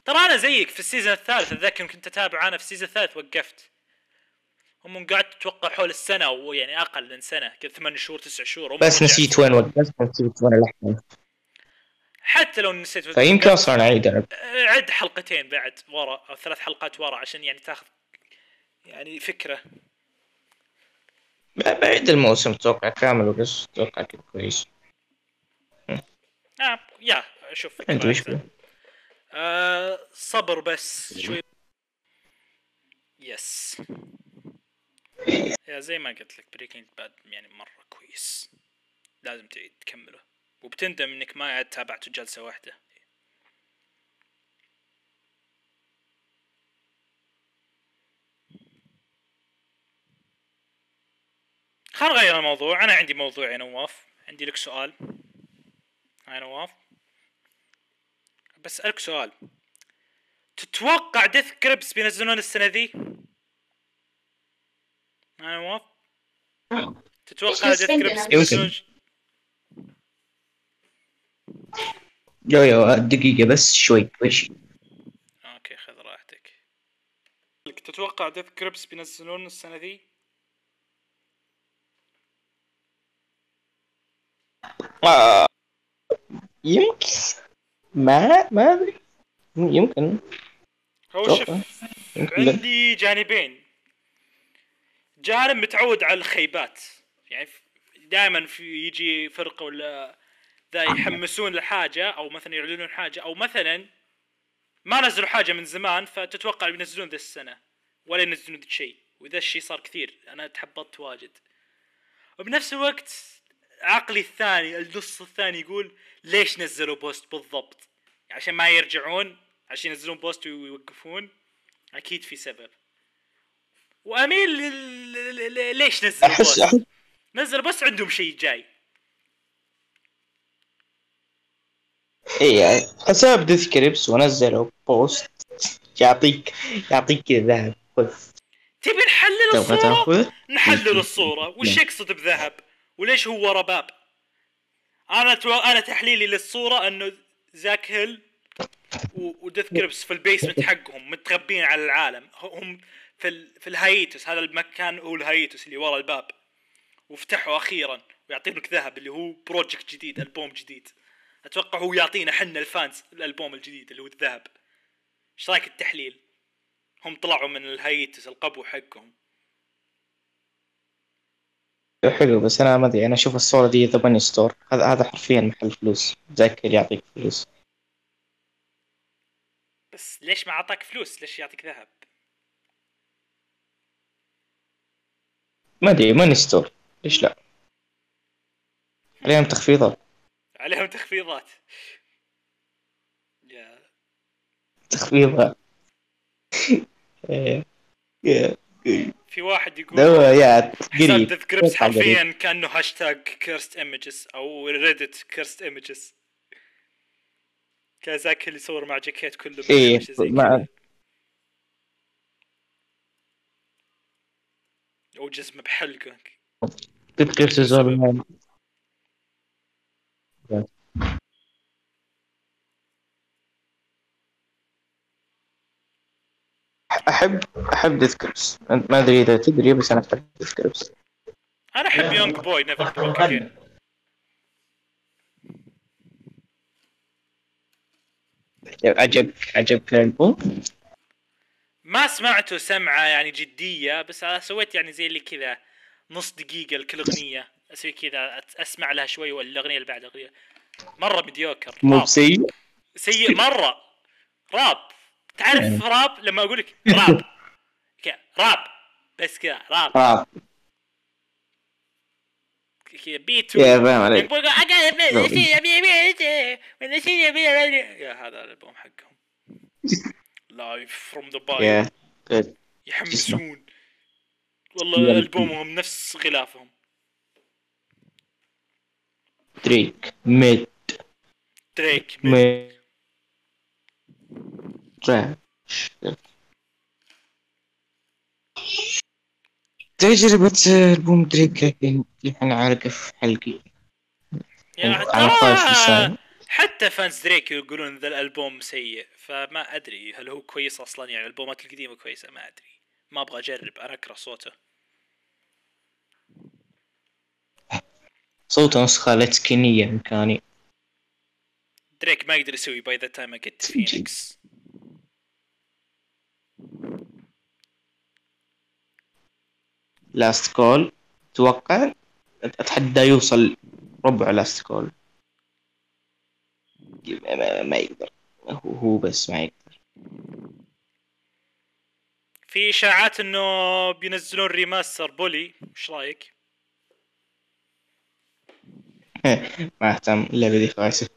S2: ترى أنا زيك في ال season الثالث أتذكر كنت اتابع أنا في ال season الثالث وقفت. هم قعدت أتوقع حول السنة أو يعني أقل من سنة كذا ثمان شهور تسع شهور
S1: بس. نسيت وين وقفت نسيت وين الاحداث
S2: حتى لو نسيت
S1: فيمكن أصلا أعيد.
S2: عد حلقتين بعد ورا أو ثلاث حلقات ورا عشان يعني تاخذ يعني فكرة.
S1: بعيد الموسم أتوقع كامل وبس أتوقع كويس.
S2: آه يا شوف
S1: أنت وش.
S2: آه صبر بس شوي. yes يا زي ما قلت لك Breaking Bad يعني مرة كويس. لازم تعيد تكمله. وبتندم إنك ما عاد تابعته جلسة واحدة. خلينا نغير الموضوع. أنا عندي موضوع يا نواف عندي لك سؤال. hey نواف بسألك سؤال تتوقع Death Grips بينزلون السنة ذي؟ hey نواف تتوقع Death؟
S1: Grips.
S2: بينزلون
S1: yo yo دقيقة بس شوي وش
S2: okay خذ راحتك تتوقع ديث كريبس بينزلون السنة ذي؟
S1: آه. يمكن. ما ما أدري. يمكن.
S2: هو. شوف. عندي جانبين. جانب متعود على الخيبات. يعني دائما في يجي فرقة ولا ذا يحمسون لحاجة أو مثلا يعلنون حاجة أو مثلا ما نزلوا حاجة من زمان فتتوقع بينزلون ذا السنة ولا ينزلون ذا الشيء وذا الشيء صار كثير. أنا تحبطت واجد. وبنفس الوقت عقلي الثاني النص الثاني يقول ليش نزلوا post بالضبط؟ عشان ما يرجعون عشان ينزلون post ويوقفون؟ أكيد في سبب. وأميل ليش نزلوا
S1: احس post؟
S2: نزلوا بس عندهم شيء جاي.
S1: اي حساب Death Grips ونزلوا post يعطيك يعطيك كذا ذهب. خذ
S2: تبي نحلل
S1: تاخذ
S2: نحلل الصورة. وش يقصد بذهب؟ وليش هو ورا باب أنا تو... أنا تحليلي للصورة إنه Zach Hill و... و Death Grips في ال basement حقهم متخبين على العالم. هم في ال... في ال hiatus. هذا المكان هو ال hiatus اللي ورا الباب. وفتحوا أخيرا ويعطينك ذهب اللي هو project جديد ألبوم جديد. أتوقع هو يعطينا حنا ال fans الألبوم الجديد اللي هو الذهب. إيش رأيك التحليل؟ هم طلعوا من ال hiatus القبو حقهم.
S1: حلو بس أنا ما أدري أنا أشوف الصورة دي The Money Store هذا هذا حرفيا محل فلوس. اللي يعطيك فلوس.
S2: بس ليش ما أعطاك فلوس؟ ليش يعطيك ذهب؟
S1: ما أدري ماني store ليش لا؟ عليهم تخفيضات.
S2: عليهم تخفيضات.
S1: تخفيضات.
S2: في واحد يقول
S1: يا
S2: حساب
S1: قريب.
S2: حرفيا كأنه هاشتاج cursed images أو Reddit cursed images كازاك اللي يصور مع جاكيت كله زي
S1: مع-.
S2: أو جزمه بحلقة.
S1: تذكر season احب أحب Death Grips ما أدري إذا تدري بس أنا أحب Death
S2: Grips أنا أحب YoungBoy Never Broke Again
S1: عجبك عجبك الالبوم
S2: ما سمعته سمعة يعني جدية بس أنا سويت يعني زي اللي كذا نص دقيقة لكل أغنية. أسوي كذا أسمع لها شوي والاغنيه اللي بعد أغنية. مرة مديوكر
S1: مو بسيء؟
S2: سيء مرة. راب. تعرف راب لما أقول لك راب. راب. بس كذا راب.
S1: راب.
S2: كذا بيت
S1: يا فاهم عليك.
S2: yeah هذا الألبوم حقهم. Live from the
S1: Bay
S2: يحمسون. والله ألبومهم نفس غلافهم.
S1: Drake mid.
S2: Drake
S1: mid. trash تجربة ألبوم دريك الحين عارقة في حلقي.
S2: يعني ترى حتى فانز دريك يقولون ذا الألبوم سيء فما أدري هل هو كويس أصلا يعني الألبومات القديمة كويسة ما أدري. ما أبغى أجرب أنا اكره صوته.
S1: صوته نسخة لتسكينية إمكاني.
S2: دريك ما يقدر يسوي باي ذا تايم جيت فينيكس
S1: last call أتوقع أتحدى يوصل ربع last call ما, يقدر. هو هو بس ما يقدر.
S2: في إشاعات إنه بينزلون remaster Bully. إيش رأيك؟
S1: ما أهتم. اللعبة دي خايسة.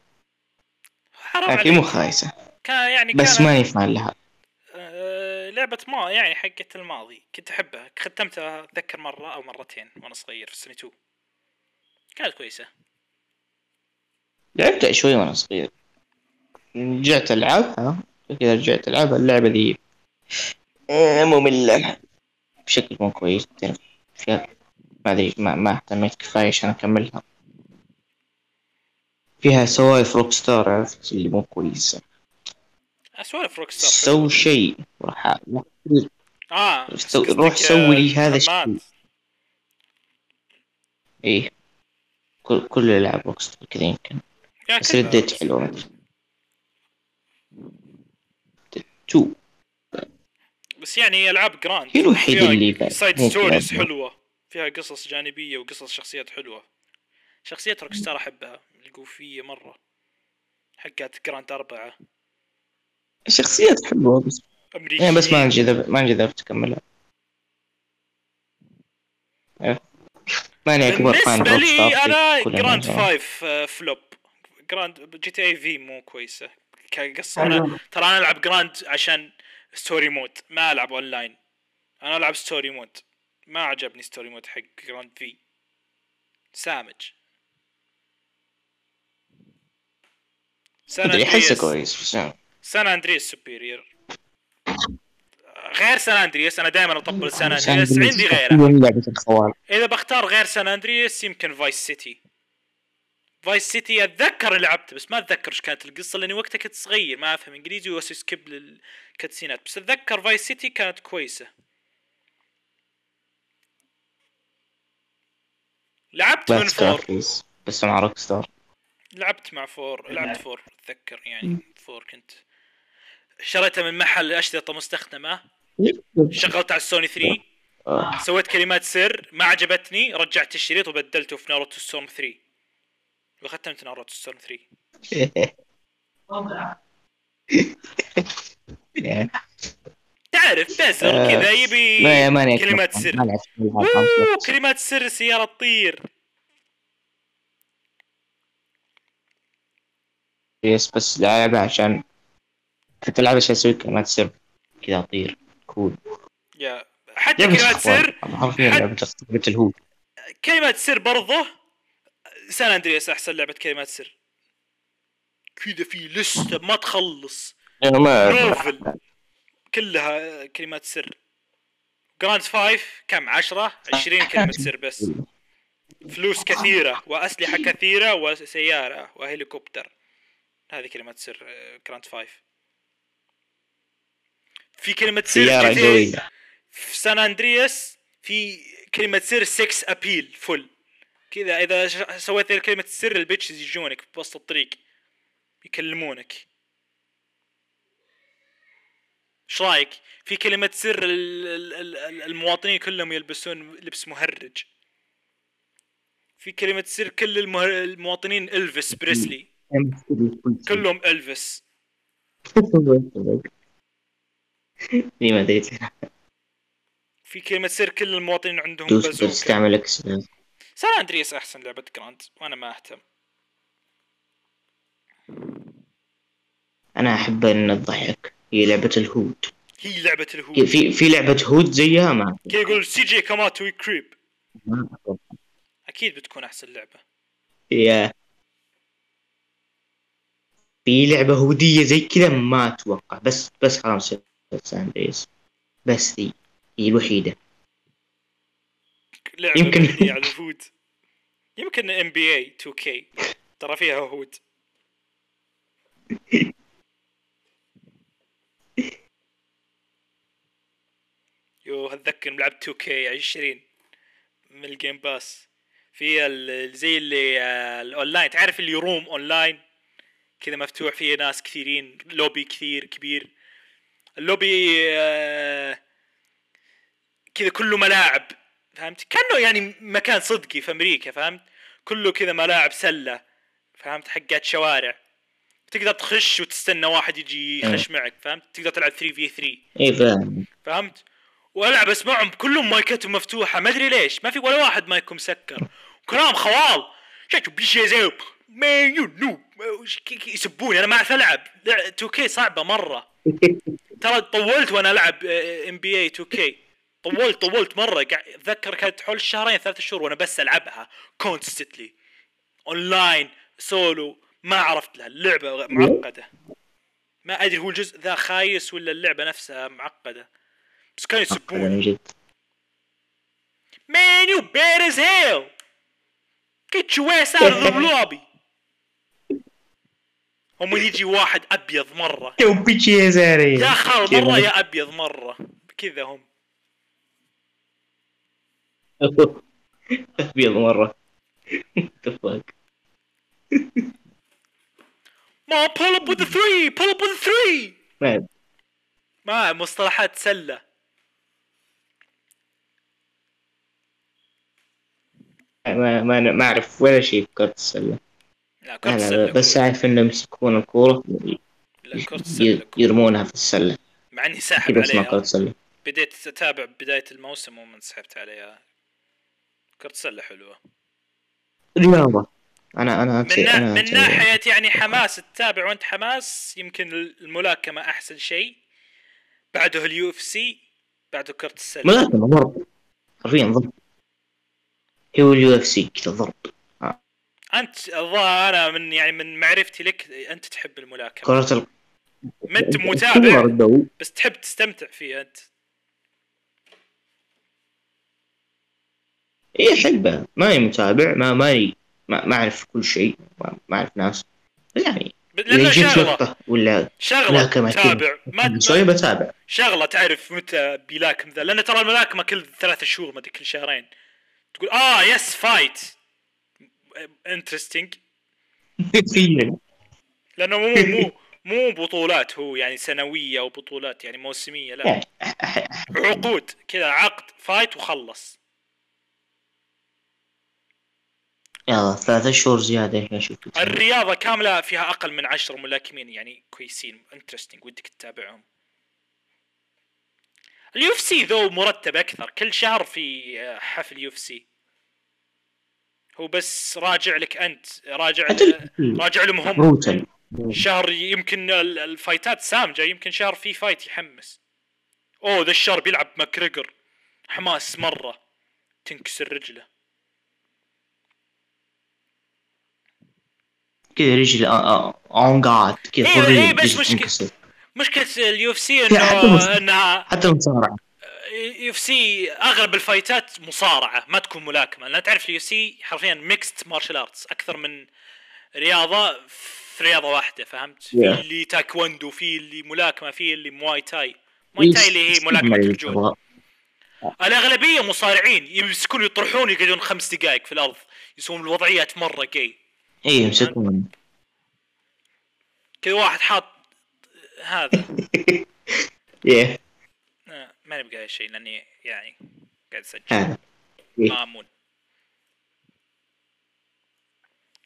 S2: حرام
S1: لكن مو
S2: عليك.
S1: خايسة.
S2: كان يعني
S1: بس
S2: كان
S1: ما ينفع لها.
S2: لعبة ما يعني حقت الماضي كنت أحبها. ختمتها أتذكر مرة أو مرتين وأنا صغير في سنة 2 كانت كويسة.
S1: لعبتها شوي وأنا صغير. رجعت ألعبها. كذا رجعت ألعبها. اللعبة دي آه، مملة بشكل مو كويس. ما أدري ما, ما اهتميت كفاية عشان أكملها. فيها سوالف روك ستار عرفت؟ اللي مو كويسة.
S2: اسوالف Rockstar
S1: سووا شيء. وراح
S2: آه
S1: سو- روح سوي لي
S2: آه،
S1: هذا. الشيء. إيه. كل كل العاب Rockstar كذا يمكن. بس Red
S2: Dead.
S1: حلوة. Two.
S2: بس يعني ألعاب Grand
S1: هي الوحيدة اللي
S2: side
S1: stories.
S2: حلوة. فيها قصص جانبية وقصص شخصيات حلوة. شخصيات Rockstar أحبها. القوفية مرة. حقت Grand أربعة.
S1: الشخصيات حلوة بس.
S2: أمريكية
S1: يعني بس ما انجذب ما انجذبت أكملها إيه. ماني أكبر fan Rockstar
S2: لي
S1: كل
S2: Grand. Five flop Grand GTA V مو كويسة. كقصة أنا ترى أنا ألعب Grand عشان story mode ما ألعب أونلاين أنا ألعب story mode ما عجبني story mode حق Grand V سامج. Andreas
S1: كويس بس.
S2: San Andreas superior. غير San Andreas أنا دائما أطبل San
S1: Andreas
S2: عندي غيره. إذا بختار غير San Andreas يمكن Vice City. Vice City أتذكر لعبته بس ما أتذكر إيش كانت القصة لأني وقتها كنت صغير ما أفهم إنجليزي واسوي skip لل cutsceneات. بس أتذكر Vice City كانت كويسة. لعبت من
S1: Four. بس مع Rockstar
S2: لعبت مع Four. لعبت Four أتذكر يعني. Four كنت. شريتها من محل أشرطة مستخدمة. شغلت على السوني 3
S1: آه.
S2: سويت كلمات سر ما عجبتني رجعت الشريط وبدلته في Naruto Storm 3 وختمت Naruto Storm 3
S1: يعني
S2: تعرف بس
S1: آه،
S2: كذا يبي كلمات. سر. كلمات سر سيارة تطير.
S1: yes بس لعبة عشان كنت ألعب عشان أسوي؟ كلمات سر. كذا أطير. cool.
S2: yeah حتى كلمات. سر
S1: حرفيا
S2: كلمات سر برضه. San Andreas أحسن لعبة كلمات سر. كذا في لستة ما تخلص.
S1: ما
S2: نوفل كلها كلمات سر. Grand Five كم؟ عشرة؟ عشرين كلمة سر بس. فلوس كثيرة وأسلحة كثيرة وسيارة وهليكوبتر. هذه كلمة سر Grand Five في
S1: سيارة
S2: GTA
S1: قوية.
S2: في San Andreas في كلمة سر sex appeal full كذا إذا سويت كلمة السر ال bitches يجونك في وسط الطريق. يكلمونك. إيش رأيك؟ في كلمة سر ال- ال- ال- ال- المواطنين كلهم يلبسون لبس مهرج. في كلمة سر كل المواطنين إلفيس بريسلي. كلهم إلفيس.
S1: دي ما أدري.
S2: في كلمة سر كل المواطنين عندهم بازوكا.
S1: تستعمل إكس
S2: San Andreas أحسن لعبة Grand وأنا ما أهتم.
S1: أنا أحب إن تضحك هي لعبة ال hood.
S2: هي لعبة ال hood.
S1: في في لعبة hood زيها ما
S2: كذا يقول CJ كاماتو
S1: Crip.
S2: أكيد بتكون أحسن لعبة.
S1: yeah. في لعبة هودية زي كذا ما أتوقع بس بس حرام San Andreas بس ذي هي الوحيدة.
S2: لعبة
S1: يمكن-
S2: على ال hood يمكن NBA 2K ترى فيها hood. Yo اتذكر لعبت 2K 20 من ال Game Pass في زي اللي آه، الاونلاين تعرف اللي room online كذا مفتوح فيه ناس كثيرين لوبي كثير كبير. اللوبي آه، كذا كله ملاعب فهمت؟ كأنه يعني مكان صدقي في أمريكا فهمت؟ كله كذا ملاعب سلة فهمت؟ حقات شوارع. تقدر تخش وتستنى واحد يجي يخش معك فهمت؟ تقدر تلعب 3 في 3
S1: اي فاهم.
S2: فهمت؟ وألعب أسمعهم كلهم مايكاتهم مفتوحة ما أدري ليش. ما في ولا واحد مايكه مسكر كلام خوال. شاشو بيشي زي ما you know يسبوني. أنا ما أعرف ألعب. 2K صعبة مرة. ترى طولت وأنا العب NBA 2K طولت طولت مرة. قاعد أتذكر كانت حول الشهرين ثلاث شهور وأنا بس ألعبها constantly online solo ما عرفت لها. اللعبة معقدة. ما أدري هو الجزء ذا خايس ولا اللعبة نفسها معقدة. بس كانوا Man, you bad as hell. Get your ass out of the lobby. هم يجي واحد أبيض مرة.
S1: يا بيجي يا زاري.
S2: يا خال؟ مرة يا أبيض مرة. كذا هم.
S1: أبيض مرة. تفاك
S2: ما pull up with the three pull up with the three.
S1: ما
S2: ما مصطلحات سلة.
S1: ما ما, ما أعرف ولا شيء في كرة السلة.
S2: لا كرة
S1: بس. أعرف إنهم يمسكون الكورة
S2: لا كرة السلة.
S1: ي-
S2: كورة.
S1: يرمونها في السلة.
S2: مع إني ساحب
S1: كذا اسمها كرة
S2: عليها.
S1: السلة.
S2: بديت أتابع بداية الموسم وما انسحبت عليها. كرة السلة حلوة.
S1: رياضة. أنا أنا
S2: من, نا...
S1: أنا
S2: من ناحية يعني حماس تتابع وأنت حماس يمكن الملاكمة أحسن شيء. بعده ال UFC بعده كرة السلة.
S1: ملاكمة ضرب. حرفيا ضرب. هو ال UFC كذا ضرب.
S2: أنت الظاهر أنا من يعني من معرفتي لك أنت تحب الملاكمة.
S1: كرة ال...
S2: ما
S1: أنت
S2: متابع بس تحب تستمتع فيها أنت.
S1: اي احبها ماني متابع ما ماني ما, ما أعرف كل شيء ما, أعرف ناس. يعني لأنه
S2: شغلة.
S1: لقطة ولا ملاكمة
S2: تتابع. ما
S1: شوي بتابع.
S2: شغلة تعرف متى بيلاكم ذا. لأن ترى الملاكمة كل ثلاثة شهور ما أدري كل شهرين. تقول آه yes fight
S1: interesting
S2: لأنه مو مو مو بطولات هو يعني سنوية أو بطولات يعني موسمية لا.
S1: يعني.
S2: عقود كذا عقد fight وخلص.
S1: يلا ثلاثة شهور زيادة أشوف
S2: الرياضة كاملة فيها أقل من عشر ملاكمين يعني كويسين interesting ودك تتابعهم. ال UFC ذو مرتب أكثر كل شهر في حفل UFC هو بس راجع لك أنت راجع راجع لهم هم شهر يمكن ال- الفايتات سامجه يمكن شهر في fight يحمس. أوه ذا الشهر بيلعب ماكريجر. حماس مرة. تنكسر رجله.
S1: كذا رجل on God كذا
S2: إيه،
S1: فوق
S2: إيه، بس
S1: تنكسر.
S2: مشكلة ال UFC
S1: حتى
S2: انه انها
S1: حتى المصارعة
S2: UFC أغلب الفايتات مصارعة ما تكون ملاكمة لأن تعرف ال UFC حرفيا mixed martial arts أكثر من رياضة في رياضة واحدة فهمت؟ في
S1: Yeah.
S2: اللي تايكوندو في اللي ملاكمة في اللي مواي تاي. مواي تاي اللي هي ملاكمة
S1: تبغى.
S2: الأغلبية مصارعين يمسكون يطرحون يقعدون خمس دقائق في الأرض يسوون الوضعيات مرة جاي
S1: اي يمسكون.
S2: كذا واحد حاط هذا.
S1: إيه
S2: آه، ما نبقى هذا الشيء لأني يعني قاعد أسجل.
S1: هذا.
S2: مامون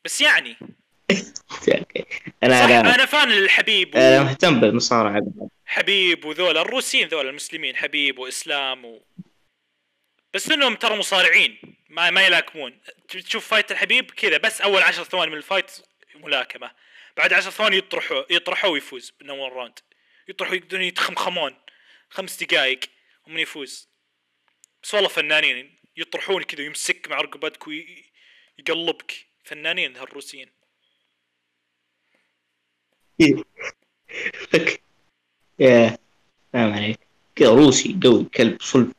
S2: بس يعني.
S1: أنا
S2: صح
S1: أنا
S2: أنا fan للحبيب
S1: أنا
S2: و...
S1: مهتم بالمصارعة. بعد.
S2: حبيب وذولا الروسيين ذولا المسلمين حبيب وإسلام و... بس إنهم ترى مصارعين ما ما يلاكمون. تشوف fight الحبيب كذا بس أول عشر ثواني من ال fight ملاكمة. بعد عشر ثواني يطرحوا يطرحوا ويفوز بنور round يطرحوا يقدرون يتخمخمون. خمس دقائق ومن يفوز. بس والله فنانين يطرحون كذا ويمسك مع رقبتك ويقلبك. فنانين هالروسيين.
S1: لك يا فاهم عليك. كذا روسي قوي كلب صلب.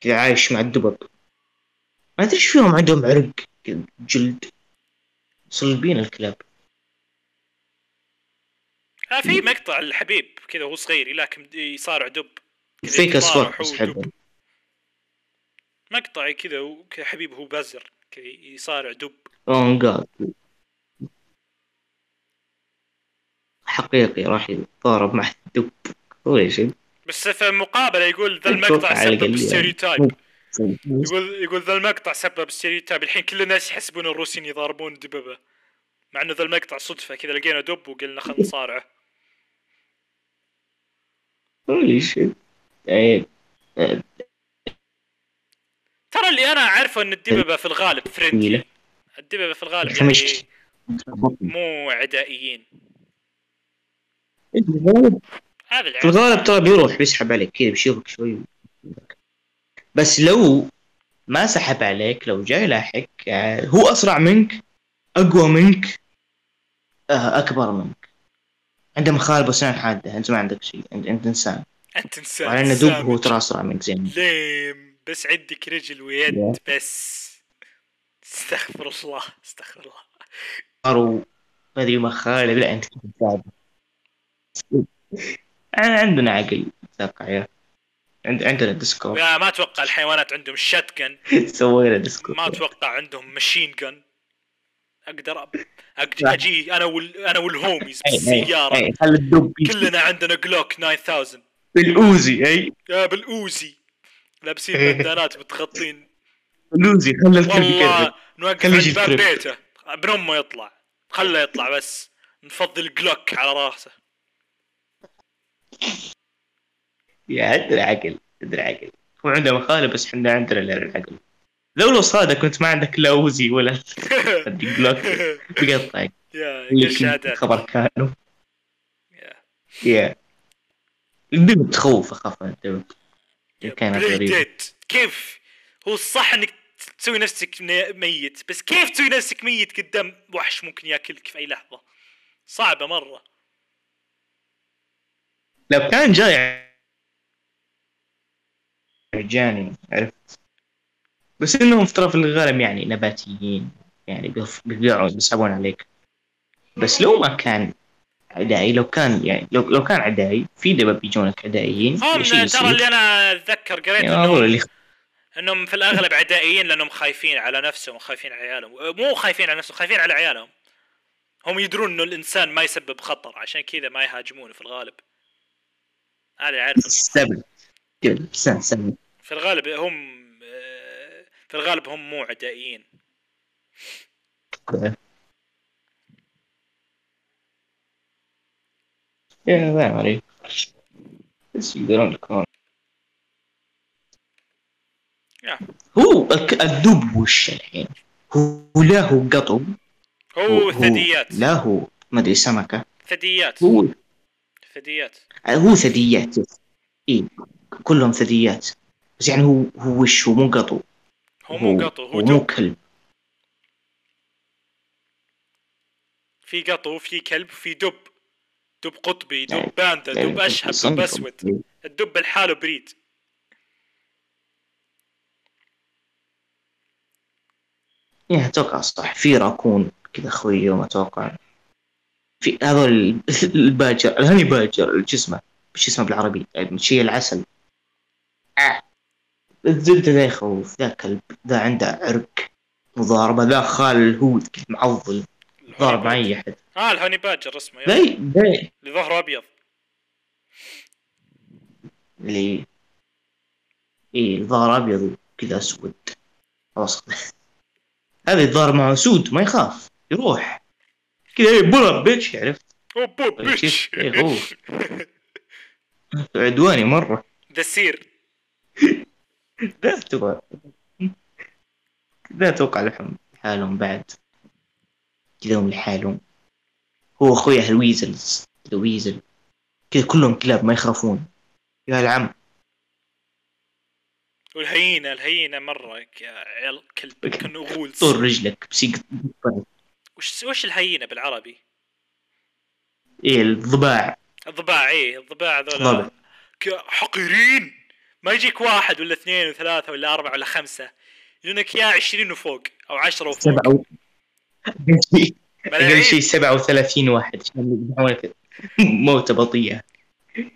S1: كذا عايش مع الدبب ما أدري إيش فيهم عندهم عرق جلد. صلبين الكلاب.
S2: آه في مقطع الحبيب كذا وهو صغير يلاكم يصارع دب.
S1: فيك اصوات بس حلو.
S2: مقطع كذا حبيب هو بزر كذا يصارع دب.
S1: اون جاد حقيقي راح يتضارب مع الدب. شيء
S2: بس في المقابلة يقول ذا المقطع سبب
S1: يعني.
S2: stereotype يقول يقول ذا المقطع سبب stereotype الحين كل الناس يحسبون الروسيين يضاربون دببه. مع إنه ذا المقطع صدفة. كذا لقينا دب وقلنا خلينا نصارعه.
S1: Holy shit آه،
S2: ترى اللي أنا أعرفه إن الدببة في الغالب
S1: friendly.
S2: الدببة في الغالب يعني. مو عدائيين.
S1: في الغالب
S2: هذا
S1: في الغالب ترى بيروح بيسحب عليك كذا بيشوفك شوي. بس لو ما سحب عليك لو جاي لاحق آه، هو أسرع منك أقوى منك آه، أكبر منك. عنده مخالب وسنان حادة أنت ما عندك شيء أنت إنسان.
S2: أنت انسان
S1: وعلى انه دب هو. ترى اسرع منك زين.
S2: ليم. بس عندك رجل ويد
S1: Yeah.
S2: بس. استغفر الله استغفر الله.
S1: صاروا ما أدري مخالب لا أنت عندنا عقل أتوقع يا. عند عندنا Discord
S2: لا ما أتوقع الحيوانات عندهم shotgun
S1: سوينا Discord
S2: ما أتوقع عندهم machine gun أقدر أ- أقدر
S1: لا.
S2: أجي أنا وال...
S1: أنا وال homies بالسيارة.
S2: كلنا عندنا Glock 9000
S1: بال Uzi اي
S2: يا بال Uzi. لابسين
S1: إيه.
S2: بندانات متغطين.
S1: بالأوزي خلي الكلب
S2: والله نوقف عند باب. بيته. ابن امه يطلع. خله يطلع بس. نفضل جلوك على راسه.
S1: يا عندنا عقل عندنا عقل. هو عنده مخالب بس إحنا عندنا لا العقل لو لو صادق كنت ما عندك لا أوزي ولا بلوك بقطعك
S2: يا
S1: خبر كانوا.
S2: يا.
S1: الدب تخوف أخاف من الدب كانت
S2: play
S1: غريبة.
S2: كيف؟ هو الصح إنك تسوي نفسك ميت بس كيف تسوي نفسك ميت قدام وحش ممكن ياكلك في أي لحظة؟ صعبة مرة.
S1: لو كان جاي جاني عرفت؟ بس إنهم في الغالب يعني نباتيين يعني بيقعوا بيصعبون عليك. بس لو ما كان عدائي. لو كان يعني لو لو كان عدائي في دباب بيجونك عدائيين.
S2: ترى اللي أنا أتذكر قريت
S1: يعني
S2: إنهم
S1: اللي
S2: إنهم في الأغلب عدائيين لأنهم خايفين على نفسهم وخايفين على عيالهم. مو خايفين على نفسهم خايفين على عيالهم. هم يدرون إنه الإنسان ما يسبب خطر عشان كذا ما يهاجمونه في الغالب. هذا اعرفه
S1: السبب
S2: في الغالب هم آه، في الغالب هم مو عدائيين.
S1: يا ما عليك بس يقدرون يكون. هو الدب وش الحين؟ هو لا هو قطب
S2: هو ثدييات.
S1: لا هو ما أدري سمكة.
S2: ثدييات.
S1: هو.
S2: ثدييات.
S1: هو ثدييات. اي كلهم ثدييات. بس يعني هو هو وش؟ هو مو قطو.
S2: هو مو قطو هو
S1: مو
S2: دب
S1: كلب.
S2: في قطو في كلب في دب. دب قطبي دب باندا دب أشهب دب. أسود. الدب لحاله breed.
S1: يعني أتوقع صح. في راكون كذا خويه ما أتوقع. في هذول ال- ال badger ال honey badger جسمه وش اسمه؟ بالعربي؟ يعني شيء العسل. آه. الزبدة ذا يخوف ذا كلب ذا عنده عرق مضاربة ذا خال ال hood معضل. ضارب مع اي احد
S2: آه ال honey badger اسمه.
S1: ذا ذا
S2: اللي ظهره أبيض.
S1: اللي إيه الظهر أبيض كذا أسود. خلاص. هذا الظهر معه سود ما يخاف. يروح. كذا إيه pull up
S2: bitch عرفت؟
S1: طيب، bitch؟ إيه هو. عدواني مرة.
S2: دسير
S1: لا أتوقع. لا أتوقع لهم لحالهم بعد. كذا هم لحالهم. هو أخويا ال weasels ال weasel كذا كلهم كلاب ما يخافون يا العم.
S2: وال hyena ال hyena مرة يا عيال كلب كأنه غول
S1: طول رجلك بس يقطع
S2: وش وش ال hyena بالعربي؟
S1: إيه الضباع.
S2: الضباع إيه الضباع ك- حقيرين! ما يجيك واحد ولا اثنين وثلاثة ولا أربعة ولا خمسة. يجونك يا عشرين وفوق أو عشرة وفوق.
S1: سبعة و... أقل شيء
S2: ملايين.
S1: أقل شيء 37 واحد. موتة بطيئة.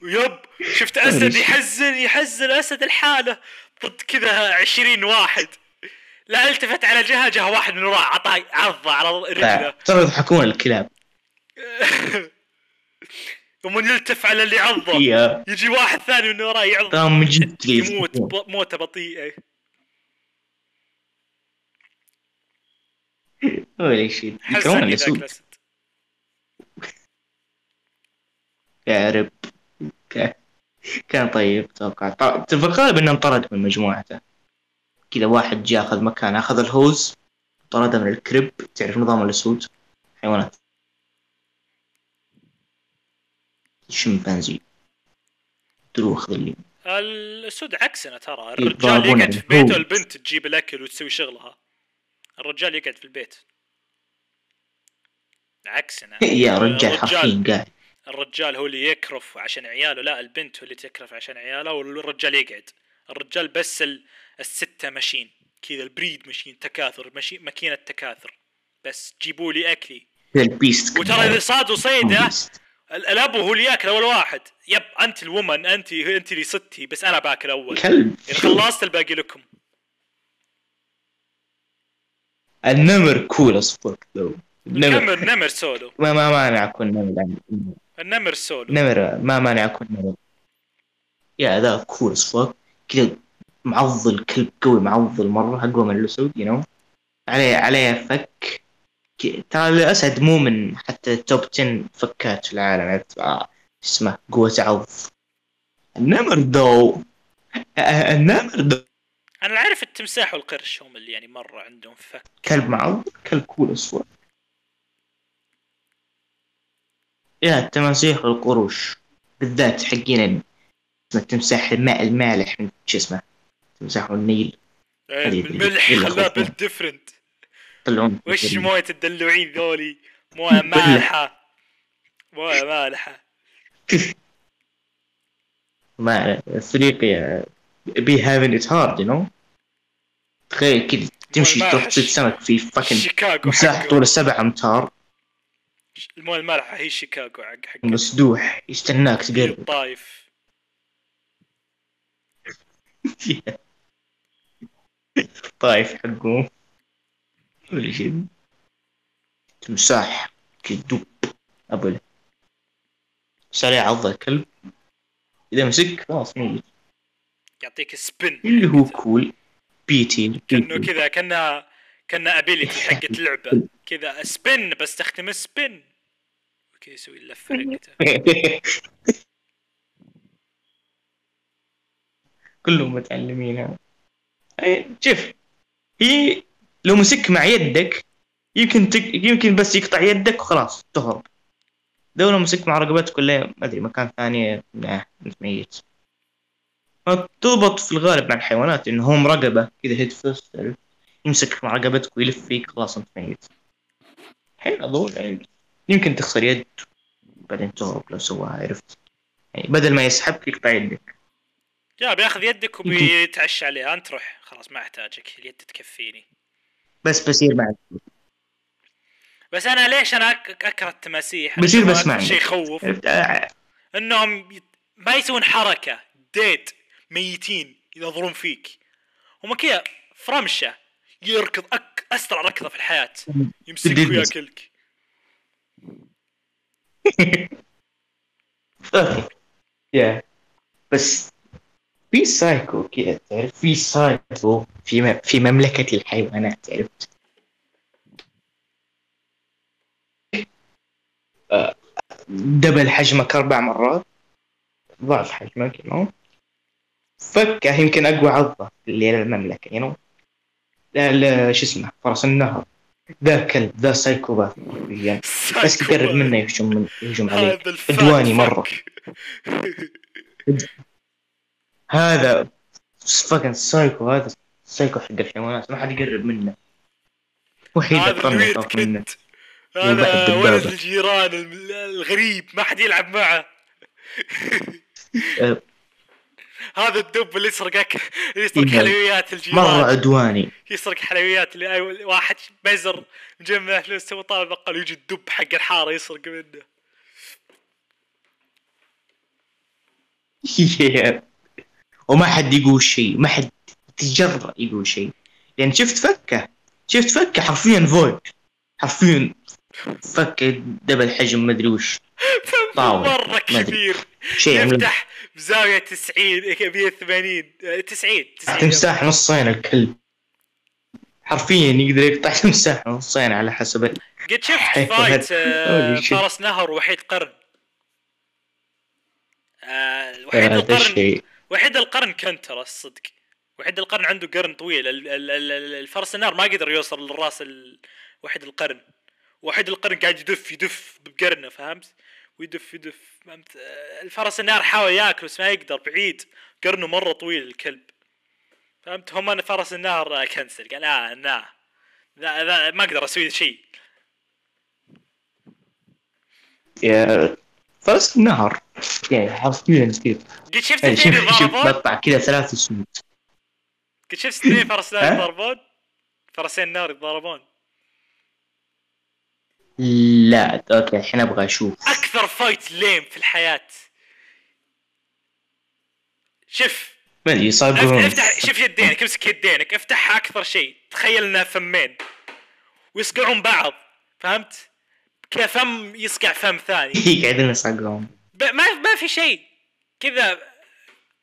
S2: يب. شفت أسد يحزن يحزن أسد الحالة. ضد كذا عشرين واحد. لا التفت على جهة جهة واحد من وراه عطاه عضة على رجله.
S1: ترى يضحكون الكلاب.
S2: ومن يلتف على اللي
S1: عضة.
S2: يجي واحد ثاني من وراه يعض.
S1: ترى من جد
S2: يموت. ب- موتة
S1: ولا شيء يكرهون الاسود ك- كان طيب أتوقع. ط- في الغالب انه انطرد من مجموعته كذا واحد جاء أخذ مكان أخذ الهوز طرده من الكريب. تعرف نظام الأسود؟ حيوانات. شمبانزي. دلو اخذ اللي
S2: الأسود عكسنا ترى. الرجال يقعد في. بيته البنت تجيب الأكل وتسوي شغلها. الرجال يقعد في البيت. عكسنا.
S1: يا رجال حرفيا قاعد.
S2: الرجال هو اللي يكرف عشان عياله لا البنت هو اللي تكرف عشان عياله والرجال يقعد. الرجال بس ال... الستة ماشين كذا ال breed ماشين تكاثر ماشين ماكينة تكاثر. بس جيبوا لي
S1: أكلي.
S2: وترى إذا صادوا. ال- الأب هو اللي يأكل أول واحد. yep أنت ال woman انت أنت اللي صدتي بس أنا باكل أول.
S1: كلب.
S2: خلصت الباقي لكم.
S1: النمر cool as fuck though. النمر.
S2: نمر نمر سولو.
S1: ما ما مانع أكون نمر
S2: النمر سولو.
S1: نمر ما مانع أكون نمر. yeah ذا cool as fuck. كذا معضل كلب قوي معضل مرة أقوى من الاسود you know عليه عليه فك. ترى الاسد مو من حتى top 10 فكات في العالم. عرفت اسمه قوة عض. النمر ذو النمر ذو
S2: أنا أعرف التمساح والقرش هم اللي يعني مرة عندهم فك
S1: كلب معضل كلب cool أسود. yeah التماسيح والقروش. بالذات حقين التمساح الماء المالح من شو اسمه؟ تمساح النيل
S2: إيه،
S1: هذه
S2: من
S1: اللي-
S2: ملح
S1: اللي
S2: خلاه
S1: خوفنا.
S2: built different
S1: يطلعون
S2: وش موية الدلوعين ذولي؟ موية مالحة. موية مالحة.
S1: ما افريقيا be having it hard you know تخيل كذا تمشي تروح تصيد سمك في
S2: شيكاغو
S1: مساحة
S2: حقه.
S1: طول سبع أمتار.
S2: المويه المالحه هي شيكاغو حق حق
S1: مسدوح يستناك تقرب.
S2: الطايف
S1: طايف حقه. ولا شيء تمساح. كدوب ابل سريع عض الكلب. إذا مسك خلاص ميت
S2: يعطيك سبن
S1: اللي هو cool بيتي
S2: كأنه كذا كانها كانها ability حقت لعبه كذا spin بستخدم spin كذا يسوي اللفه حقته
S1: كلهم متعلمينها أي- شوف هي لو مسك مع يدك يمكن تك... يمكن بس يقطع يدك وخلاص تهرب. لو لو مسك مع رقبتك ولا ما أدري مكان ثاني انت ميت. تضبط في الغالب مع الحيوانات انه هم رقبة. كذا هيد فيست يمسك مع رقبتك ويلف فيك خلاص أنت ميت. حين أظن يعني يمكن تخسر يد بعدين تهرب لو سواها عرفت؟ يعني بدل ما يسحبك يقطع يدك.
S2: يا بياخذ يدك وبيتعشى عليها. أنت روح. خلاص ما أحتاجك. اليد تكفيني.
S1: بس بصير معك.
S2: بس أنا ليش أنا أكره التماسيح
S1: بصير
S2: أشوفها
S1: بس معنا.
S2: شيء يخوف.
S1: آه،
S2: إنهم ما يسوون حركة. dead ميتين ينظرون فيك. هم كذا فرمشه يركض أك... أسرع ركضة في الحياة يمسك. وياكلك
S1: يا بس. في سايكو كذا تعرف؟ في سايكو في م... في مملكة الحيوانات عرفت آه، double حجمك أربع مرات ضعف حجمك نو فكه يمكن أقوى عضة اللي هي المملكة you شو اسمه فرس النهر. ذا كلب ذا psychopath. حرفياً. بس تقرب منه يهجم من يهجم عليك. عدواني.
S2: fuck.
S1: هذا fucking psycho هذا psycho حق الحيوانات. ما حد يقرب منه. وحيد ال
S2: weird
S1: يخاف منه.
S2: هذا. ولد الجيران الغريب ما حد يلعب معه.
S1: أه،
S2: هذا الدب اللي يسرقك يسرق. حلويات الجيران
S1: مرة عدواني
S2: يسرق حلويات اللي واحد بزر مجمع فلوس تو طالب بقال يجي الدب حق الحارة يسرق منه
S1: وما حد يقول شيء ما حد تجرأ يقول شيء لأن شفت فكة شفت فكة حرفيا فويد حرفيا فكة double حجم مدري وش طاولة. مرة.
S2: كبير
S1: شيء عملاق.
S2: يفتح بزاويه 90 180 آه، 90 90
S1: تمساح نصين الكلب حرفيا يقدر يقطع تمساح نصين على حسب
S2: قد شفت. fight آه،. فرس نهر وحيد قرن؟ آه، وحيد القرن وحيد القرن كنتر الصدق وحيد القرن عنده قرن طويل. ال- ال- ال- ال- الفرس النار ما قدر يوصل للراس وحيد القرن. وحيد القرن قاعد يدف يدف بقرنه فهمت؟ ويدف يدف. فهمت؟ آه، الفرس النار حاول ياكل بس ما يقدر بعيد. قرنه مرة طويل الكلب. فهمت؟ هم أنا فرس النهر آه، كنسل قال لا لا, لا ما أقدر أسوي شيء.
S1: يا فرس النهر يعني حرفيا كذا
S2: قد شفت
S1: يعني
S2: اثنين
S1: شوف
S2: يتضاربون
S1: كذا ثلاث سنين
S2: قد شفت اثنين فرس
S1: نهر؟
S2: يتضاربون فرسين نهر يتضاربون
S1: لا okay الحين أبغى أشوف.
S2: أكثر fight lame في الحياة. شوف.
S1: ما أدري
S2: افتح, شوف يدينك امسك يدينك افتحها أكثر شيء. تخيل انها فمين. ويصقعون بعض فهمت؟ كذا فم يصقع فم ثاني.
S1: قاعدين يصقعون
S2: ب- ما ما في شيء. كذا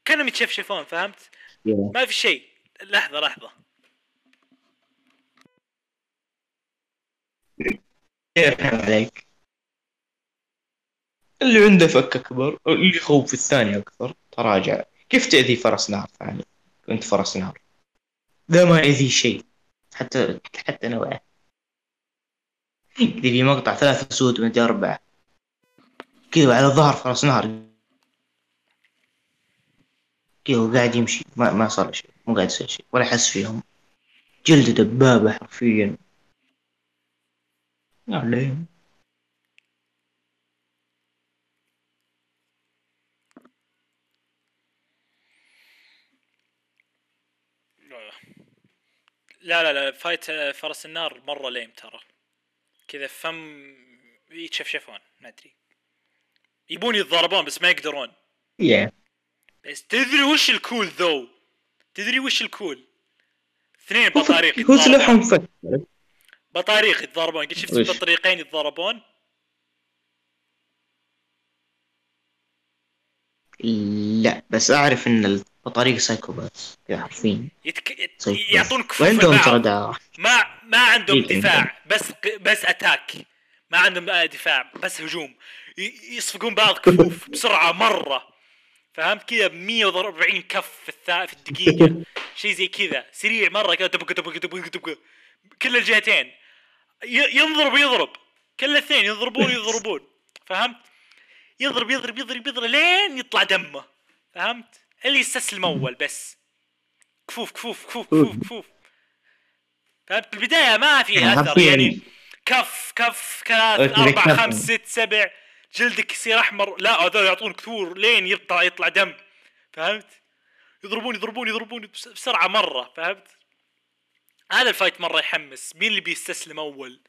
S2: كأنهم يتشفشفون فهمت؟
S1: يا.
S2: ما في شيء. لحظة لحظة.
S1: يرحم عليك اللي عنده فك أكبر اللي يخوف الثاني أكثر تراجع. كيف تأذي فرس نار ثاني؟ كنت فرس نار ذا ما يأذي شيء حتى حتى نوعه. كذا في مقطع ثلاثة سود من أربعة. كذا على ظهر فرس نهر. كذا وقاعد يمشي ما ما صار شيء مو قاعد يصير شيء ولا حس فيهم. جلد دبابة حرفيا. لين
S2: لا لا لا fight آه، فرس النهر مرة lame ترى. كذا فم يتشفشفون ما أدري. يبون يتضاربون بس ما يقدرون.
S1: يا
S2: بس تدري وش ال cool ذو تدري وش ال cool؟ اثنين بطاريق
S1: هو سلاحهم فك
S2: بطاريق يتضاربون. قد شفت؟ بطريقين يتضاربون؟
S1: لا بس أعرف إن البطاريق psychopath كذا حرفيا
S2: يتك... يعطون كفوف
S1: وعندهم ترى
S2: ما ما عندهم دفاع. بس بس أتاك. ما عندهم آه دفاع. بس هجوم. يصفقون بعض كفوف بسرعة مرة. فهمت كذا؟ ب 140 كف في الثا... في الدقيقة. شيء زي كذا. سريع مرة كذا دبق دبق دبق دبق. كل الجهتين. ينضرب يضرب. كل الاثنين يضربون يضربون. فهمت؟ يضرب يضرب يضرب يضرب لين يطلع دمه. فهمت؟ اللي يستسلم أول بس. كفوف كفوف كفوف كفوف كفوف. فهمت؟ بالبدايه ما في
S1: أثر
S2: يعني كف كف ثلاث
S1: أربع.
S2: خمس ست سبع. جلدك يصير أحمر. لا هذول يعطون كثور لين يطلع يطلع دم. فهمت؟ يضربون يضربون يضربون بس- بسرعة مرة. فهمت؟ هذا الفايت مرة يحمس مين اللي بيستسلم أول؟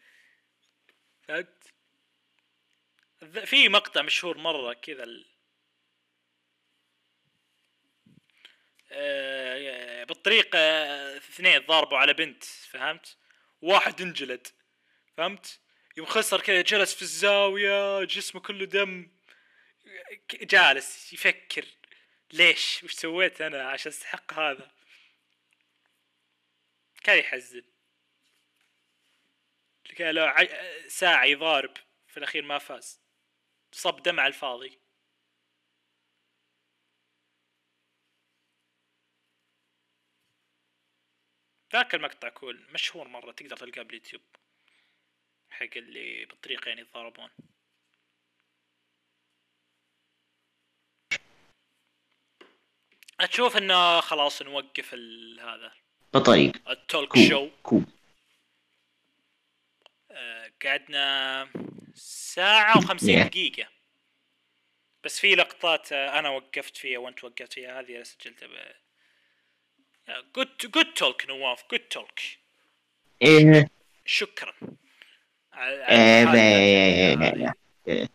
S2: فهمت؟ في مقطع مشهور مرة كذا ال... آه، بالطريق آه، اثنين ضاربوا على بنت فهمت؟ واحد انجلد فهمت؟ يوم خسر كذا جلس في الزاوية جسمه كله دم جالس يفكر ليش وش سويت أنا عشان أستحق هذا كان يحزن. كان له ع- ساعة يضارب في الأخير ما فاز. صب دم على الفاضي. ذاك المقطع كول مشهور مرة تقدر تلقاه باليوتيوب. حق اللي بالطريقين يتضاربون. أشوف إنه خلاص نوقف هذا.
S1: بطريق
S2: التولك
S1: كو
S2: شو
S1: كو
S2: آه، قعدنا ساعة وخمسين
S1: Yeah.
S2: دقيقة. بس في لقطات آه، أنا وقفت فيها وأنت وقفت فيها هذه أنا سجلتها ب جود جود توك نواف جود توك
S1: إيه.
S2: شكرا. على- على
S1: إيه، ب-
S2: هذه.